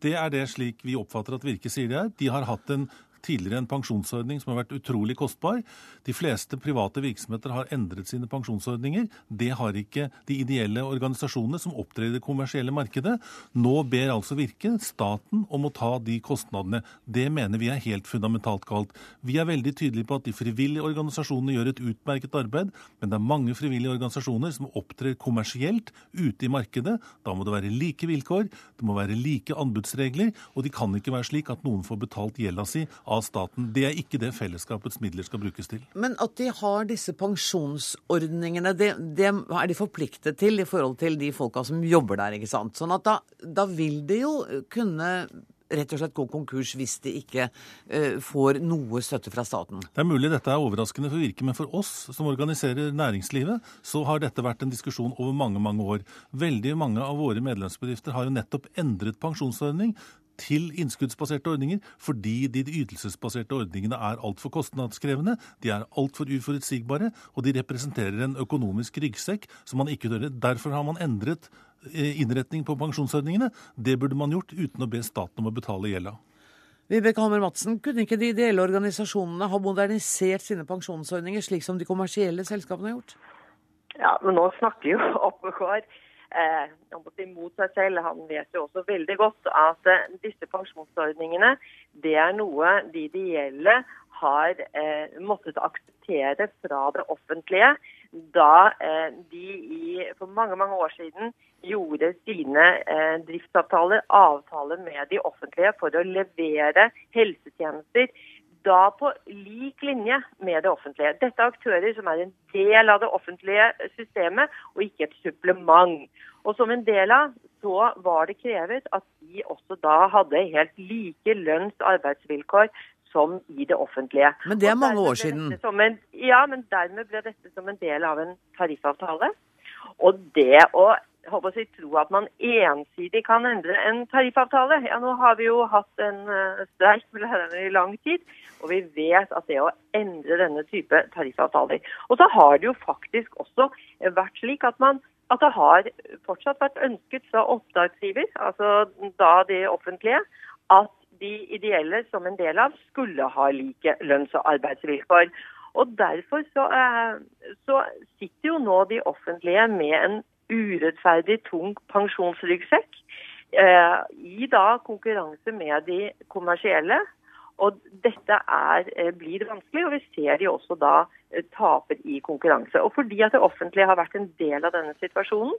Det er det slik vi oppfatter at Virke sier det er. De har hatt en tidligere en pensjonsordning som har vært utrolig kostbar. De fleste private virksomheter har endret sine pensjonsordninger. Det har ikke de ideelle organisasjonene som opptrer i det kommersielle markedet. Nå ber altså Virke staten om å ta de kostnadene. Det mener vi er helt fundamentalt galt. Vi er veldig tydelige på at de frivillige organisasjonene gjør et utmerket arbeid, men det er mange frivillige organisasjoner som opptrer kommersielt ute i markedet. Da må det være like vilkår, det må være like anbudsregler, og de kan ikke være slik at noen får betalt gjelda si av staten. Det er ikke det fellesskapets midler skal brukes til. Men at de har disse pensjonsordningene, det, det er de forpliktet til i forhold til de folka som jobber der, ikke sant. Sånn at da, da vil de jo kunne rett og slett gå konkurs hvis de ikke uh, får noe støtte fra staten? Det er mulig dette er overraskende for Virke, men for oss som organiserer næringslivet, så har dette vært en diskusjon over mange mange år. Veldig mange av våre medlemsbedrifter har jo nettopp endret pensjonsordning til innskuddsbaserte ordninger fordi de ytelsesbaserte ordningene er altfor kostnadskrevende, de er altfor uforutsigbare, og de representerer en økonomisk ryggsekk som man ikke dør. Derfor har man endret eh, innretning på pensjonsordningene. Det burde man gjort uten å be staten om å betale gjelda. Vibeke Hammer Madsen, kunne ikke de ideelle organisasjonene ha modernisert sine pensjonsordninger slik som de kommersielle selskapene har gjort? Ja, men nå snakker jo Oppegård mot seg selv. Han vet jo også veldig godt at eh, disse pensjonsordningene det er noe de ideelle har eh, måttet akseptere fra det offentlige da eh, de i, for mange mange år siden gjorde sine eh, driftsavtaler, avtaler med de offentlige, for å levere helsetjenester da på lik linje med det offentlige. Dette er aktører som er en del av det offentlige systemet, og ikke et supplement. Og som en del av så var det krevet at de også da hadde helt like lønns- arbeidsvilkår som i det offentlige. Men det er mange år siden. En, ja, men dermed ble dette som en del av en tariffavtale. Og det å håper å tro at man ensidig kan endre en tariffavtale. Ja, Nå har vi jo hatt en uh, streik med lærerne i lang tid, og vi vet at det å endre denne type tariffavtaler Og så har det jo faktisk også vært slik at man at det har fortsatt vært ønsket fra oppdragsgiver, altså da de offentlige, at de ideelle som en del av skulle ha like lønns- og arbeidsvilkår. Og Derfor så, eh, så sitter jo nå de offentlige med en urettferdig tung pensjonsryggsekk eh, i da konkurranse med de kommersielle. Og dette er, eh, blir vanskelig, og vi ser de også da eh, taper i konkurranse. Og fordi at det offentlige har vært en del av denne situasjonen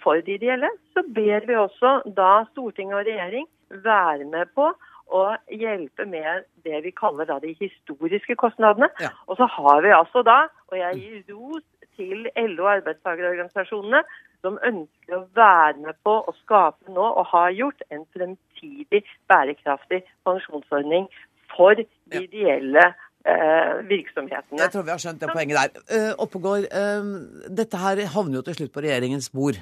for de ideelle, så ber vi også da storting og regjering være med på å hjelpe med det vi kaller da de historiske kostnadene. Ja. Og så har vi altså da, og jeg gir ros til LO og arbeidstakerorganisasjonene som ønsker å være med på å skape nå, og har gjort, en fremtidig bærekraftig pensjonsordning for de ideelle eh, virksomhetene. Jeg tror vi har skjønt det poenget der. Uh, Oppegård, uh, dette her havner jo til slutt på regjeringens bord.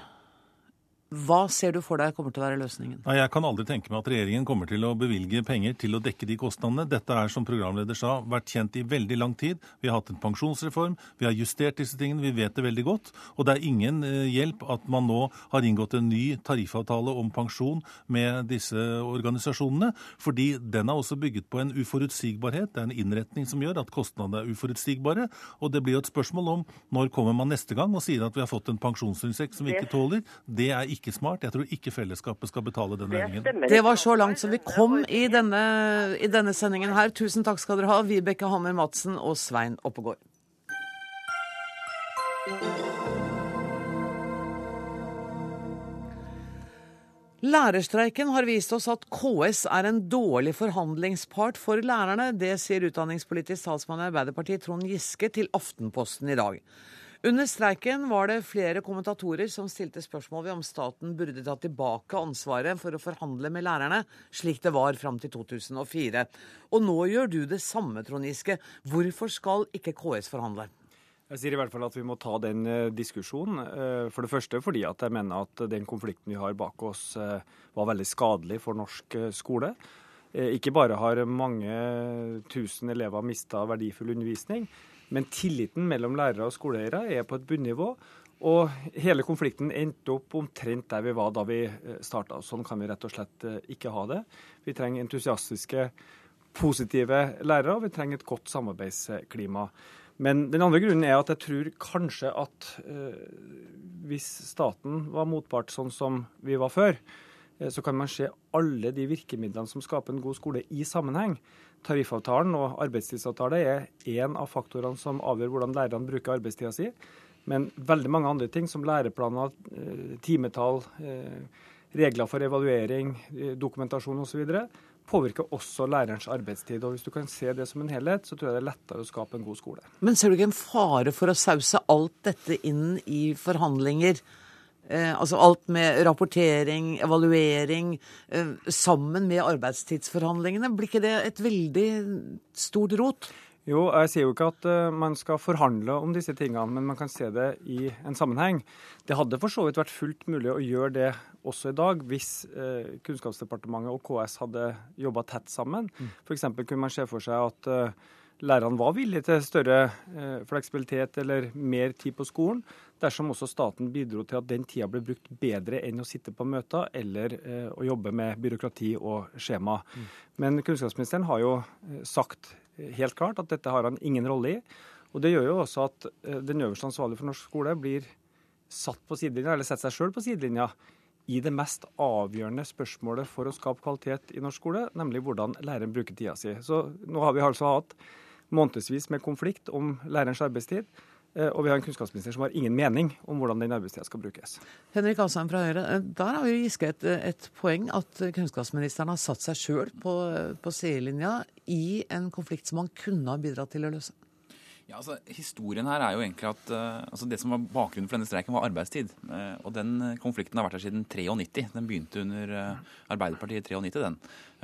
Hva ser du for deg kommer til å være løsningen? Nei, Jeg kan aldri tenke meg at regjeringen kommer til å bevilge penger til å dekke de kostnadene. Dette er, som programleder sa, vært kjent i veldig lang tid. Vi har hatt en pensjonsreform, vi har justert disse tingene, vi vet det veldig godt. Og det er ingen eh, hjelp at man nå har inngått en ny tariffavtale om pensjon med disse organisasjonene, fordi den er også bygget på en uforutsigbarhet. Det er en innretning som gjør at kostnadene er uforutsigbare. Og det blir jo et spørsmål om når kommer man neste gang og sier at vi har fått en pensjonsryggsekk som vi ikke tåler. Det er ikke ikke smart. Jeg tror ikke fellesskapet skal betale den regningen. Det var så langt som vi kom i denne, i denne sendingen her. Tusen takk skal dere ha, Vibeke Hammer Madsen og Svein Oppegård. Lærerstreiken har vist oss at KS er en dårlig forhandlingspart for lærerne. Det sier utdanningspolitisk talsmann i Arbeiderpartiet Trond Giske til Aftenposten i dag. Under streiken var det flere kommentatorer som stilte spørsmål ved om staten burde ta tilbake ansvaret for å forhandle med lærerne, slik det var fram til 2004. Og nå gjør du det samme, Trond Giske. Hvorfor skal ikke KS forhandle? Jeg sier i hvert fall at vi må ta den eh, diskusjonen. Eh, for det første fordi at jeg mener at den konflikten vi har bak oss eh, var veldig skadelig for norsk skole. Ikke bare har mange tusen elever mista verdifull undervisning, men tilliten mellom lærere og skoleeiere er på et bunnivå. Og hele konflikten endte opp omtrent der vi var da vi eh, starta. Sånn kan vi rett og slett eh, ikke ha det. Vi trenger entusiastiske, positive lærere, og vi trenger et godt samarbeidsklima. Men den andre grunnen er at jeg tror kanskje at eh, hvis staten var motpart sånn som vi var før, eh, så kan man se alle de virkemidlene som skaper en god skole, i sammenheng. Tariffavtalen og arbeidstidsavtale er én av faktorene som avgjør hvordan lærerne bruker arbeidstida si. Men veldig mange andre ting, som læreplaner, eh, timetall, eh, regler for evaluering, eh, dokumentasjon osv., påvirker også lærerens arbeidstid. Og Hvis du kan se det som en helhet, så tror jeg det er lettere å skape en god skole. Men ser du ikke en fare for å sause alt dette inn i forhandlinger? Eh, altså alt med rapportering, evaluering, eh, sammen med arbeidstidsforhandlingene. Blir ikke det et veldig stort rot? Jo, jeg sier jo ikke at uh, man skal forhandle om disse tingene, men man kan se det i en sammenheng. Det hadde for så vidt vært fullt mulig å gjøre det også i dag, hvis uh, Kunnskapsdepartementet og KS hadde jobba tett sammen. Mm. F.eks. kunne man se for seg at uh, lærerne var villige til større fleksibilitet eller mer tid på skolen dersom også staten bidro til at den tida ble brukt bedre enn å sitte på møter eller eh, å jobbe med byråkrati og skjema. Mm. Men kunnskapsministeren har jo eh, sagt helt klart at dette har han ingen rolle i. Og Det gjør jo også at eh, den øverste ansvarlige for norsk skole blir satt på sidelinja, eller setter seg sjøl på sidelinja i det mest avgjørende spørsmålet for å skape kvalitet i norsk skole, nemlig hvordan læreren bruker tida si. Så Nå har vi altså hatt månedsvis med konflikt om lærerens arbeidstid. Eh, og vi har en kunnskapsminister som har ingen mening om hvordan den arbeidstida skal brukes. Henrik Asheim fra Høyre, eh, der har jo Giske et, et, poeng at kunnskapsministeren har satt seg sjøl på, på sidelinja i en konflikt som han kunne ha bidratt til å løse. Ja, altså, Historien her er jo egentlig at uh, altså det som var bakgrunnen for denne streiken, var arbeidstid. Uh, og den konflikten har vært her siden 93. Den begynte under uh, Arbeiderpartiet i 93, den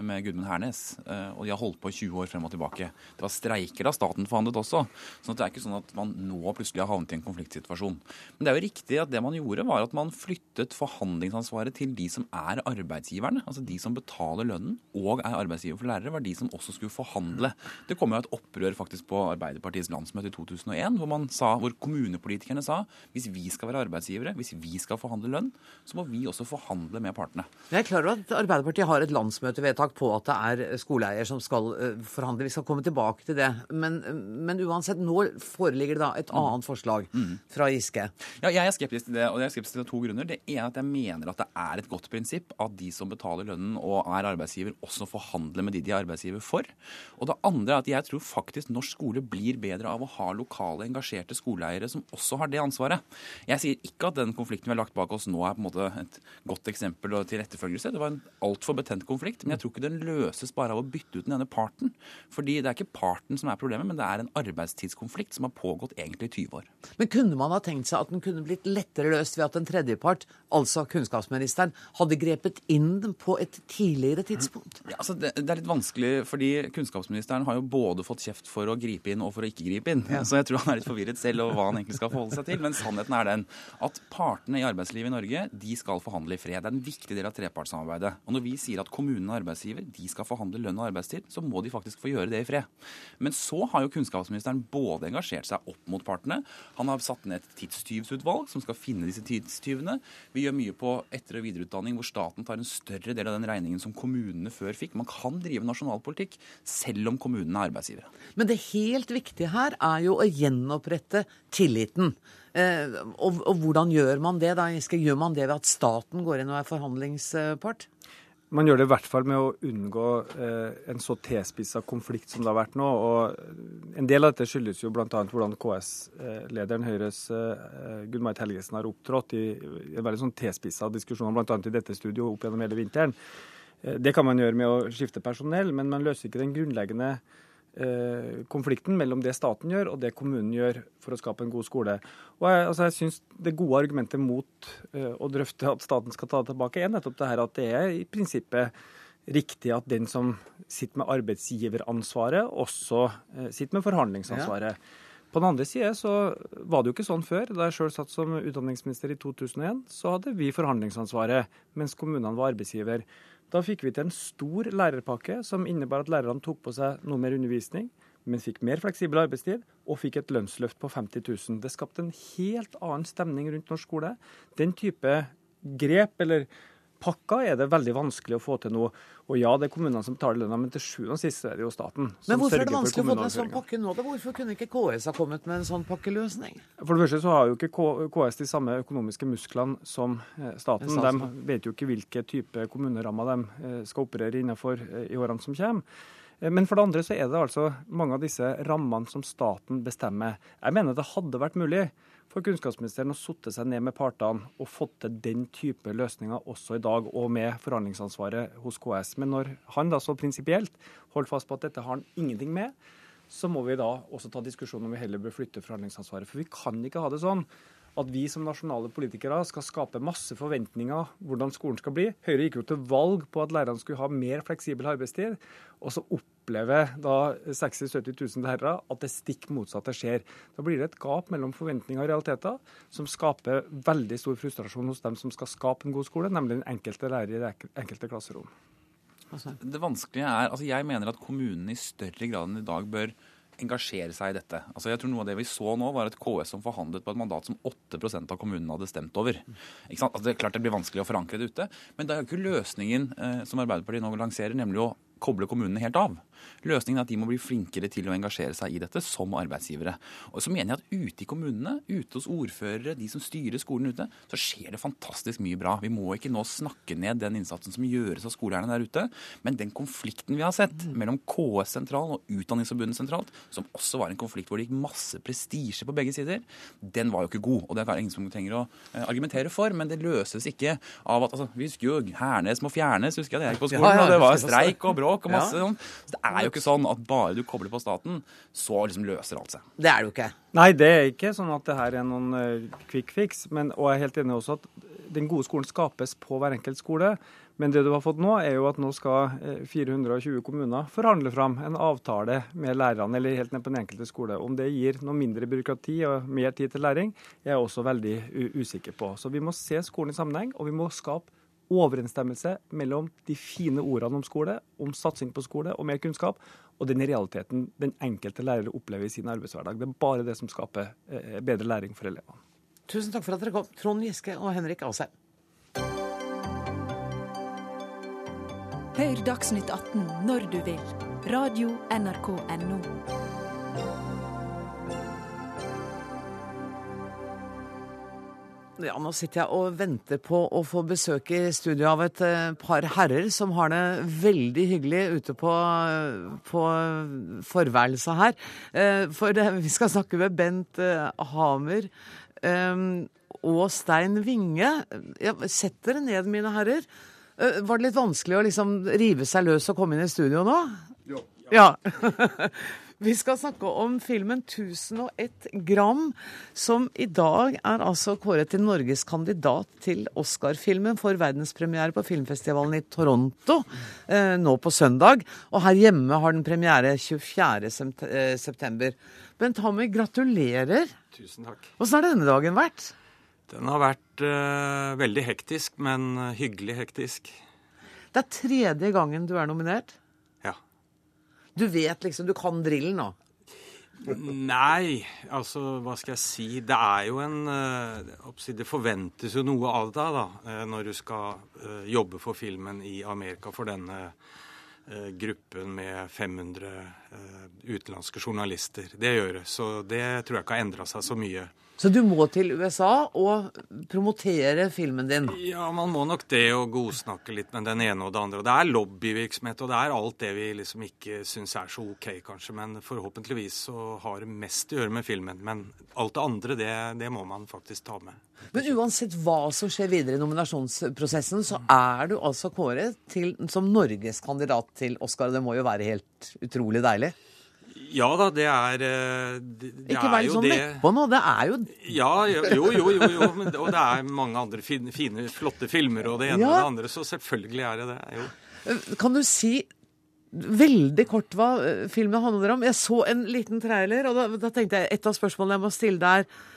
med Gudmund Hernes. Eh, og de har holdt på i 20 år frem og tilbake. Det var streiker da staten forhandlet også. Så det er ikke sånn at man nå plutselig har havnet i en konfliktsituasjon. Men det er jo riktig at det man gjorde, var at man flyttet forhandlingsansvaret til de som er arbeidsgiverne. Altså de som betaler lønnen og er arbeidsgiver for lærere, var de som også skulle forhandle. Det kom jo et opprør faktisk på Arbeiderpartiets landsmøte i 2001, hvor, man sa, hvor kommunepolitikerne sa hvis vi skal være arbeidsgivere, hvis vi skal forhandle lønn, så må vi også forhandle med partene. Jeg er klar over at Arbeiderpartiet har et landsmøtevedtak vedtak på at det er skoleeier som skal eh, forhandle. Vi skal komme tilbake til det. Men, men uansett, nå foreligger det da et mm. annet forslag mm. fra Giske. Ja, jeg er skeptisk til det, og jeg er skeptisk til to grunner. Det ene er at jeg mener at det er et godt prinsipp at de som betaler lønnen og er arbeidsgiver, også forhandler med de de er arbeidsgiver for. Og det andre er at jeg tror faktisk norsk skole blir bedre av å ha lokale, engasjerte skoleeiere som også har det ansvaret. Jeg sier ikke at den konflikten vi har lagt bak oss nå er på en måte et godt eksempel til etterfølgelse. Det var en altfor betent konflikt. men jeg tror ikke den løses bare av å bytte ut den ene parten. Fordi det er ikke parten som er problemet, men det er en arbeidstidskonflikt som har pågått egentlig i 20 år. Men kunne man ha tenkt seg at den kunne blitt lettere løst ved at en tredjepart, altså kunnskapsministeren, hadde grepet inn på et tidligere tidspunkt? Ja, altså det, det, er litt vanskelig, fordi kunnskapsministeren har jo både fått kjeft for å gripe inn og for å ikke gripe inn. Ja. Så jeg tror han er litt forvirret selv over hva han egentlig skal forholde seg til. Men sannheten er den at partene i arbeidslivet i Norge de skal forhandle i fred. Det er en viktig del av trepartssamarbeidet. Og når vi sier at kommunene og arbeidsgiver de skal forhandle lønn og arbeidstid, så må de faktisk få gjøre det i fred. Men så har jo kunnskapsministeren både engasjert seg opp mot partene, han har satt ned et tidstyvsutvalg som skal finne disse tidstyvene. Vi gjør mye på etter- og videreutdanning hvor staten tar en større del av den regningen som kommunene før fikk. Man kan drive nasjonalpolitikk selv om kommunene er arbeidsgivere. Men det helt viktige her er jo å gjenopprette tilliten. Eh, og, og, hvordan gjør man det? da? Gjør man det ved at staten går inn og er forhandlingspart? Man gjør det i hvert fall med å unngå eh, en så tilspissa konflikt som det har vært nå. og En del av dette skyldes jo bl.a. hvordan KS-lederen Høyres eh, Gunn-Marit Helgesen har opptrådt i, en veldig sånn tilspissa diskusjon, bl.a. i dette studioet opp gjennom hele vinteren. Eh, det kan man gjøre med å skifte personell, men man løser ikke den grunnleggende konflikten mellom det staten gjør og det kommunen gjør for å skape en god skole. Og Jeg, altså jeg synes Det gode argumentet mot uh, å drøfte at staten skal ta det tilbake, er nettopp det her at det er i prinsippet riktig at den som sitter med arbeidsgiveransvaret, også uh, sitter med forhandlingsansvaret. Ja. På den andre side så var det jo ikke sånn før. Da jeg sjøl satt som utdanningsminister i 2001, så hadde vi forhandlingsansvaret, mens kommunene var arbeidsgiver. Da fikk vi til en stor lærerpakke som innebar at lærerne tok på seg noe mer undervisning, men fikk mer fleksibel arbeidstid og fikk et lønnsløft på 50 000. Det skapte en helt annen stemning rundt norsk skole. Den type grep eller pakka er det veldig vanskelig å få til nå. Og ja, det er kommunene som betaler lønna, men til sjuende og sist er det jo staten. Men hvorfor er det vanskelig å få til en sånn pakke nå? da? Hvorfor kunne ikke KS ha kommet med en sånn pakkeløsning? For det første så har jo ikke KS de samme økonomiske musklene som eh, staten. De vet jo ikke hvilke type kommunerammer de eh, skal operere innenfor eh, i årene som kommer. Men for det andre så er det altså mange av disse rammene som staten bestemmer. Jeg mener det hadde vært mulig for kunnskapsministeren å sitte seg ned med partene og fått til den type løsninger også i dag, og med forhandlingsansvaret hos KS. Men når han da så prinsipielt holder fast på at dette har han ingenting med, så må vi da også ta diskusjonen om vi heller bør flytte forhandlingsansvaret. For vi kan ikke ha det sånn at vi som nasjonale politikere skal skape masse forventninger hvordan skolen skal bli. Høyre gikk jo til valg på at lærerne skulle ha mer fleksibel arbeidstid. Og så opplever da 60 000-70 000 lærere at det stikk motsatte skjer. Da blir det et gap mellom forventninger og realiteter som skaper veldig stor frustrasjon hos dem som skal skape en god skole, nemlig den enkelte lærer i det enkelte klasserom. Det vanskelige er, altså Jeg mener at kommunene i større grad enn i dag bør engasjere seg i dette. Altså jeg tror Noe av det vi så nå, var et KS som forhandlet på et mandat som 8% av kommunene hadde stemt over. Altså det er klart det blir vanskelig å forankre det ute, men det er jo ikke løsningen eh, som Arbeiderpartiet nå lanserer, nemlig å koble kommunene helt av. Løsningen er at de må bli flinkere til å engasjere seg i dette som arbeidsgivere. Og så mener jeg at ute i kommunene, ute hos ordførere, de som styrer skolen ute, så skjer det fantastisk mye bra. Vi må ikke nå snakke ned den innsatsen som gjøres av skoleeierne der ute. Men den konflikten vi har sett mellom KS sentralt og Utdanningsforbundet sentralt, som også var en konflikt hvor det gikk masse prestisje på begge sider, den var jo ikke god. Og det er ingen som trenger å eh, argumentere for, men det løses ikke av at altså, Vi husker jo Hernes må fjernes, husker jeg det gikk på skolen. Ja, ja, og det var streik og bråk og masse sånn. Så det er jo ikke sånn at bare du kobler på staten, så liksom løser alt seg. Det er det jo ikke. Nei, det er ikke sånn at det her er noen uh, quick fix. Men, og jeg er helt enig også at den gode skolen skapes på hver enkelt skole. Men det du har fått nå, er jo at nå skal 420 kommuner forhandle fram en avtale med lærerne, eller helt ned på den enkelte skole. Om det gir noe mindre byråkrati og mer tid til læring, er jeg også veldig usikker på. Så vi må se skolen i sammenheng, og vi må skape overensstemmelse mellom de fine ordene om skole, om satsing på skole og mer kunnskap, og den realiteten den enkelte lærer opplever i sin arbeidshverdag. Det er bare det som skaper eh, bedre læring for elevene. Tusen takk for at dere kom, Trond Giske og Henrik Asheim. Hør Dagsnytt 18 når du vil. Radio NRK Radio.nrk.no. Ja, nå sitter jeg og venter på å få besøk i studio av et uh, par herrer som har det veldig hyggelig ute på, på forværelset her. Uh, for det, vi skal snakke med Bent Hamer og Stein Winge. Sett dere ned, mine herrer. Eh, var det litt vanskelig å liksom rive seg løs og komme inn i studio nå? Jo. Ja. Ja. Vi skal snakke om filmen 1001 gram, som i dag er altså kåret til Norges kandidat til Oscar-filmen for verdenspremiere på filmfestivalen i Toronto eh, nå på søndag. Og her hjemme har den premiere 24.9. Eh, Bent Hammer, gratulerer. Tusen takk. Åssen har denne dagen vært? Den har vært uh, veldig hektisk, men hyggelig hektisk. Det er tredje gangen du er nominert? Du vet liksom Du kan drillen nå? Nei, altså hva skal jeg si. Det er jo en uh, Det forventes jo noe av deg da, når du skal jobbe for filmen i Amerika for denne gruppen med 500 utenlandske journalister. Det gjør det. Så det tror jeg ikke har endra seg så mye. Så du må til USA og promotere filmen din? Ja, man må nok det og godsnakke litt med den ene og det andre. Og det er lobbyvirksomhet, og det er alt det vi liksom ikke syns er så OK, kanskje. Men forhåpentligvis så har det mest å gjøre med filmen. Men alt det andre, det, det må man faktisk ta med. Men uansett hva som skjer videre i nominasjonsprosessen, så er du altså kåret til, som Norges kandidat til Oscar. Det må jo være helt utrolig deilig? Ja da, det er eh, det, det Ikke vær sånn nedpå nå. Det er jo Ja, jo, jo, jo. jo men, og det er mange andre fine, fine, flotte filmer og det ene ja. og det andre, så selvfølgelig er det det. Jo. Eh, kan du si veldig kort hva eh, filmen handler om? Jeg så en liten trailer, og da, da tenkte jeg et av spørsmålene jeg må stille deg, er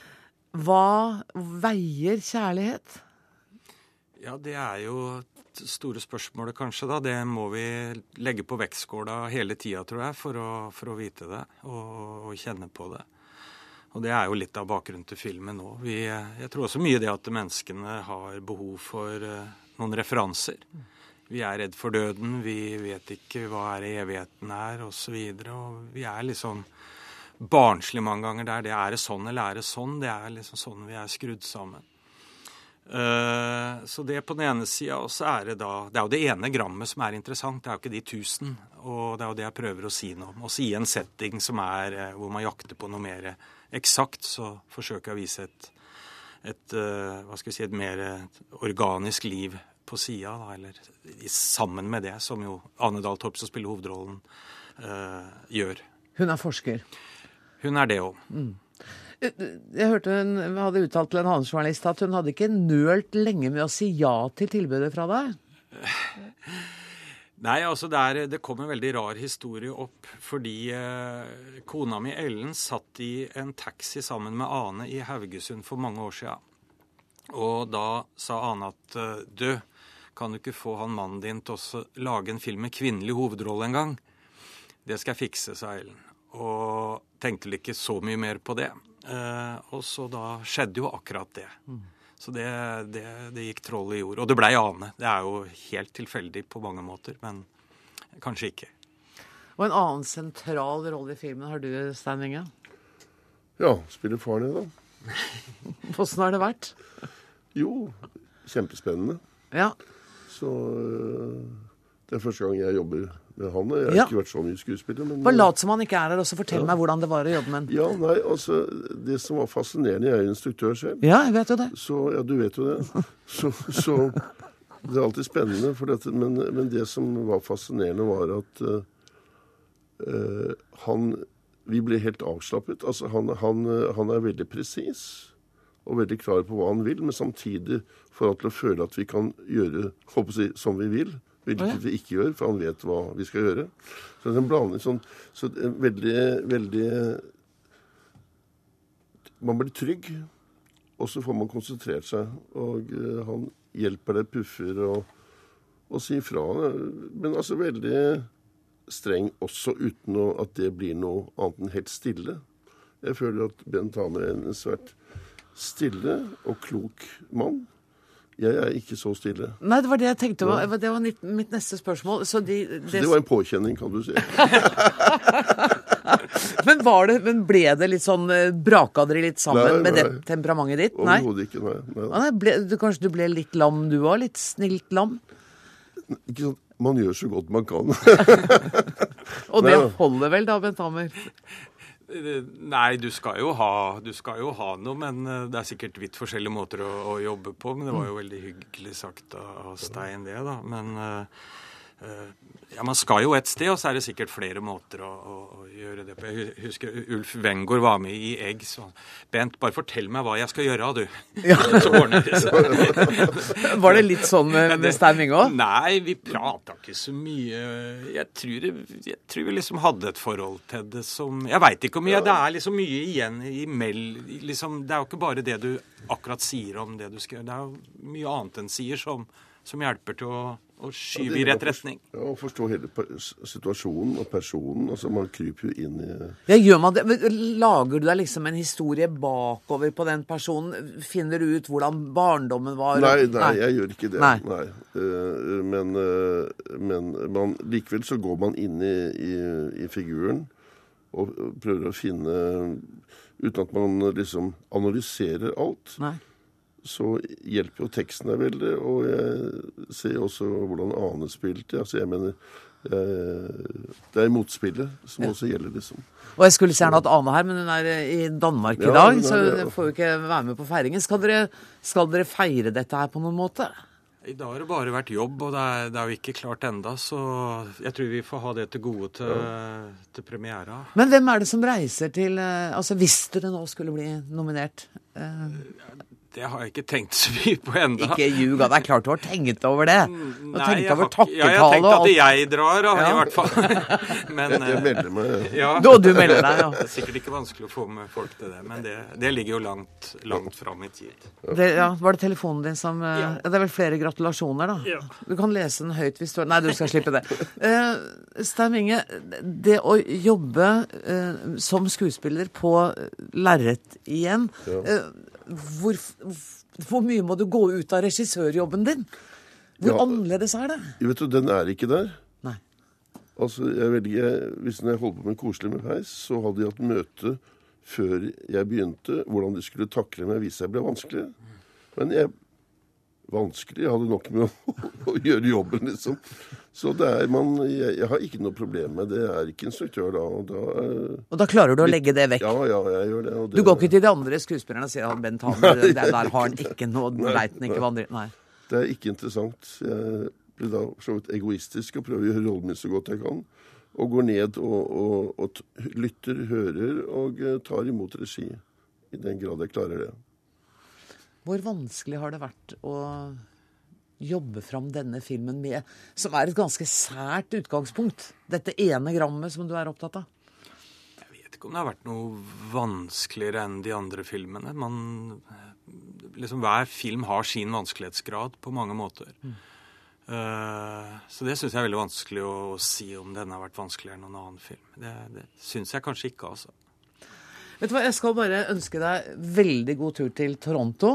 hva veier kjærlighet? Ja, det er jo store spørsmålet, kanskje. da, Det må vi legge på vektskåla hele tida, tror jeg, for å, for å vite det og, og, kjenne på det. Og det er jo litt av bakgrunnen til filmen nå. jeg tror også mye det at menneskene har behov for uh, noen referanser. Vi er redd for døden, vi vet ikke hva er evigheten er, osv. Og, så og vi er liksom barnslige mange ganger der. Det er det sånn eller er det sånn? Det er liksom sånn vi er skrudd sammen. Eh, så det på den ene sida, og så er det da Det er jo det ene grammet som er interessant, det er jo ikke de tusen. Og det er jo det jeg prøver å si noe om. Også i en setting som er eh, hvor man jakter på noe mer eksakt, så forsøker jeg å vise et, et eh, hva skal vi si, et mer organisk liv på sida, eller sammen med det, som jo Ane Dahl Torp, som spiller hovedrollen, gjør. Hun er forsker? Hun er det òg. Jeg hørte hun hadde uttalt til en annen journalist at hun hadde ikke nølt lenge med å si ja til tilbudet fra deg. Nei, altså det, er, det kom en veldig rar historie opp fordi eh, kona mi Ellen satt i en taxi sammen med Ane i Haugesund for mange år siden. Og da sa Ane at eh, du, kan du ikke få han mannen din til å lage en film med kvinnelig hovedrolle en gang? Det skal jeg fikse, sa Ellen. Og tenkte vel ikke så mye mer på det. Eh, og så da skjedde jo akkurat det. Mm. Så det, det, det gikk troll i jord. Og det blei Ane. Det er jo helt tilfeldig på mange måter, men kanskje ikke. Og en annen sentral rolle i filmen har du, Stein Inge. Ja, spiller faren din, da. Åssen har det vært? Jo, kjempespennende. Ja. Så øh, det er første gang jeg jobber med han. Jeg har Ja. ikke vært så mye skuespiller. Men, Bare lat som han ikke er her, og så fortell Ja. meg hvordan det var å jobbe med han. Ja, nei, altså, Det som var fascinerende Jeg er jo instruktør selv. Ja, jeg vet jo det. Så, ja, du vet jo det. Så, så det er alltid spennende. For dette, men, men det som var fascinerende, var at øh, han Vi ble helt avslappet. Altså, han, han, han er veldig presis og veldig klar på hva han vil, men samtidig får han til å føle at vi kan gjøre håper jeg, som vi vil. Hvilket vi ikke gjør, for han vet hva vi skal gjøre. Så det er en blanding sånn så det er veldig, veldig Man blir trygg, og så får man konsentrert seg. Og eh, han hjelper deg, puffer og, og sier fra. Men altså veldig streng også, uten at det blir noe annet enn helt stille. Jeg føler at Bent Hamer er en svært stille og klok mann. Jeg er ikke så stille. Nei, det var det jeg tenkte. var- Det var mitt, neste spørsmål. Så de, Så det var en påkjenning, kan du si. men, var det, men ble det litt sånn eh, Braka dere litt sammen Nei, med det temperamentet ditt? Nei? Overhodet ikke. Nei. nei. Nei ble, du, kanskje du ble litt lam du òg? Litt snilt lam? Ikke sant? Man gjør så godt man kan. Og det holder vel da, Bent Hamer? Nei, du skal, jo ha, du skal jo ha noe, men eh, det er sikkert vidt forskjellige måter å, å jobbe på. Men det var jo veldig hyggelig sagt av Stein, det, da. Men eh, ja, man skal jo et sted, og så er det sikkert flere måter å, å, å gjøre det på. Jeg husker Ulf Wengård var med i Egg. Så Bent, bare fortell meg hva jeg skal gjøre, du. Så ordner det seg. Var det litt sånn med, med Stein Winge òg? Nei, vi prata ikke så mye. Jeg tror, jeg tror vi liksom hadde et forhold til det som Jeg veit ikke hvor mye. Det er liksom mye igjen i imell liksom, Det er jo ikke bare det du akkurat sier om det du skal gjøre. Det er jo mye annet enn sier som, som hjelper til å, å skyve i rett retning. Ja, og forstå hele situasjonen og personen. altså Man kryper jo inn i Ja, gjør man det? Lager du deg liksom en historie bakover på den personen? Finner du ut hvordan barndommen var? Nei, nei, jeg gjør ikke det. Nei. Nei. Men men man, likevel så går man inn i, i, i figuren og prøver å finne Uten at man liksom analyserer alt. Nei. Så hjelper jo teksten deg veldig, og jeg ser også hvordan Ane spilte. Altså, jeg mener eh, Det er motspillet som Ja. også gjelder, liksom. Og jeg skulle gjerne hatt Ane her, men hun er i Danmark i dag, er så hun ja. får jo ikke være med på feiringen. Skal dere, skal dere feire dette her på noen måte? I dag har det bare vært jobb, og det er, det er jo ikke klart enda, så jeg tror vi får ha det til gode til, til premiera. Men hvem er det som reiser til eh, Altså hvis dere nå skulle bli nominert? Det har jeg ikke tenkt så mye på ennå. Ikke ljug, da. Det er klart du har tenkt over det. Du har Nei, tenkt over har ikke- ja, jeg har tenkt at jeg drar, da, Ja. i hvert fall. Men, Jeg- eh, melder meg, Ja. Du- du melder deg, ja. Det er sikkert ikke vanskelig å få med folk til det, men det, det ligger jo langt, langt fram i tid. Det, ja, var det telefonen din som eh, ja. Det er vel flere gratulasjoner, da? Ja. Du kan lese den høyt hvis du Nei, du skal slippe det. Uh, Stein Inge, det å jobbe uh, som skuespiller på lerret igjen Ja. Hvor, hvor mye må du gå ut av regissørjobben din? Hvor Ja. annerledes er det? Vet du, Den er ikke der. Nei. Altså, jeg velger, Hvis jeg holdt på med Koselig med peis, så hadde de hatt møte før jeg begynte, hvordan de skulle takle meg hvis jeg ble vanskelig. Men jeg vanskelig. Jeg hadde nok med å, å gjøre jobben, liksom. Så det er man jeg, jeg har ikke noe problem med det. Jeg er ikke instruktør da. Og da, er- Og da klarer du å legge det vekk? Ja, ja, jeg gjør det. Og Du går ikke til de andre skuespillerne og sier at Bent Hamer, der, der har han ikke noe, veit han ikke hva han driver Nei. Det er ikke interessant. Jeg blir da for så vidt egoistisk og prøver å gjøre rollen min så godt jeg kan. Og går ned og, og, og lytter, hører og eh, tar imot regi. I den grad jeg klarer det. Hvor vanskelig har det vært å jobbe fram denne filmen med, som er et ganske sært utgangspunkt? Dette ene grammet som du er opptatt av? Jeg vet ikke om det har vært noe vanskeligere enn de andre filmene. Man, liksom Hver film har sin vanskelighetsgrad på mange måter. Eh, så det syns jeg er veldig vanskelig å si om denne har vært vanskeligere enn noen annen film. Det, det syns jeg kanskje ikke, altså. Vet du hva, Jeg skal bare ønske deg veldig god tur til Toronto.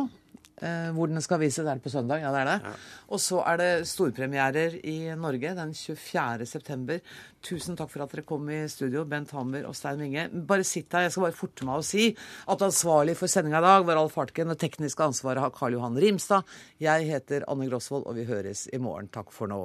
Eh, hvor den skal vises. Er det på søndag? Ja, det er det. Ja. Og så er det storpremierer i Norge den 24. september. Tusen takk for at dere kom i studio, Bent Hammer og Stein Winge. Bare sitt her. Jeg skal bare forte meg å si at ansvarlig for sendinga i dag var Alf Hartken. Det tekniske ansvaret har Karl Johan Rimstad. Jeg heter Anne Grosvold, og vi høres i morgen. Takk for nå.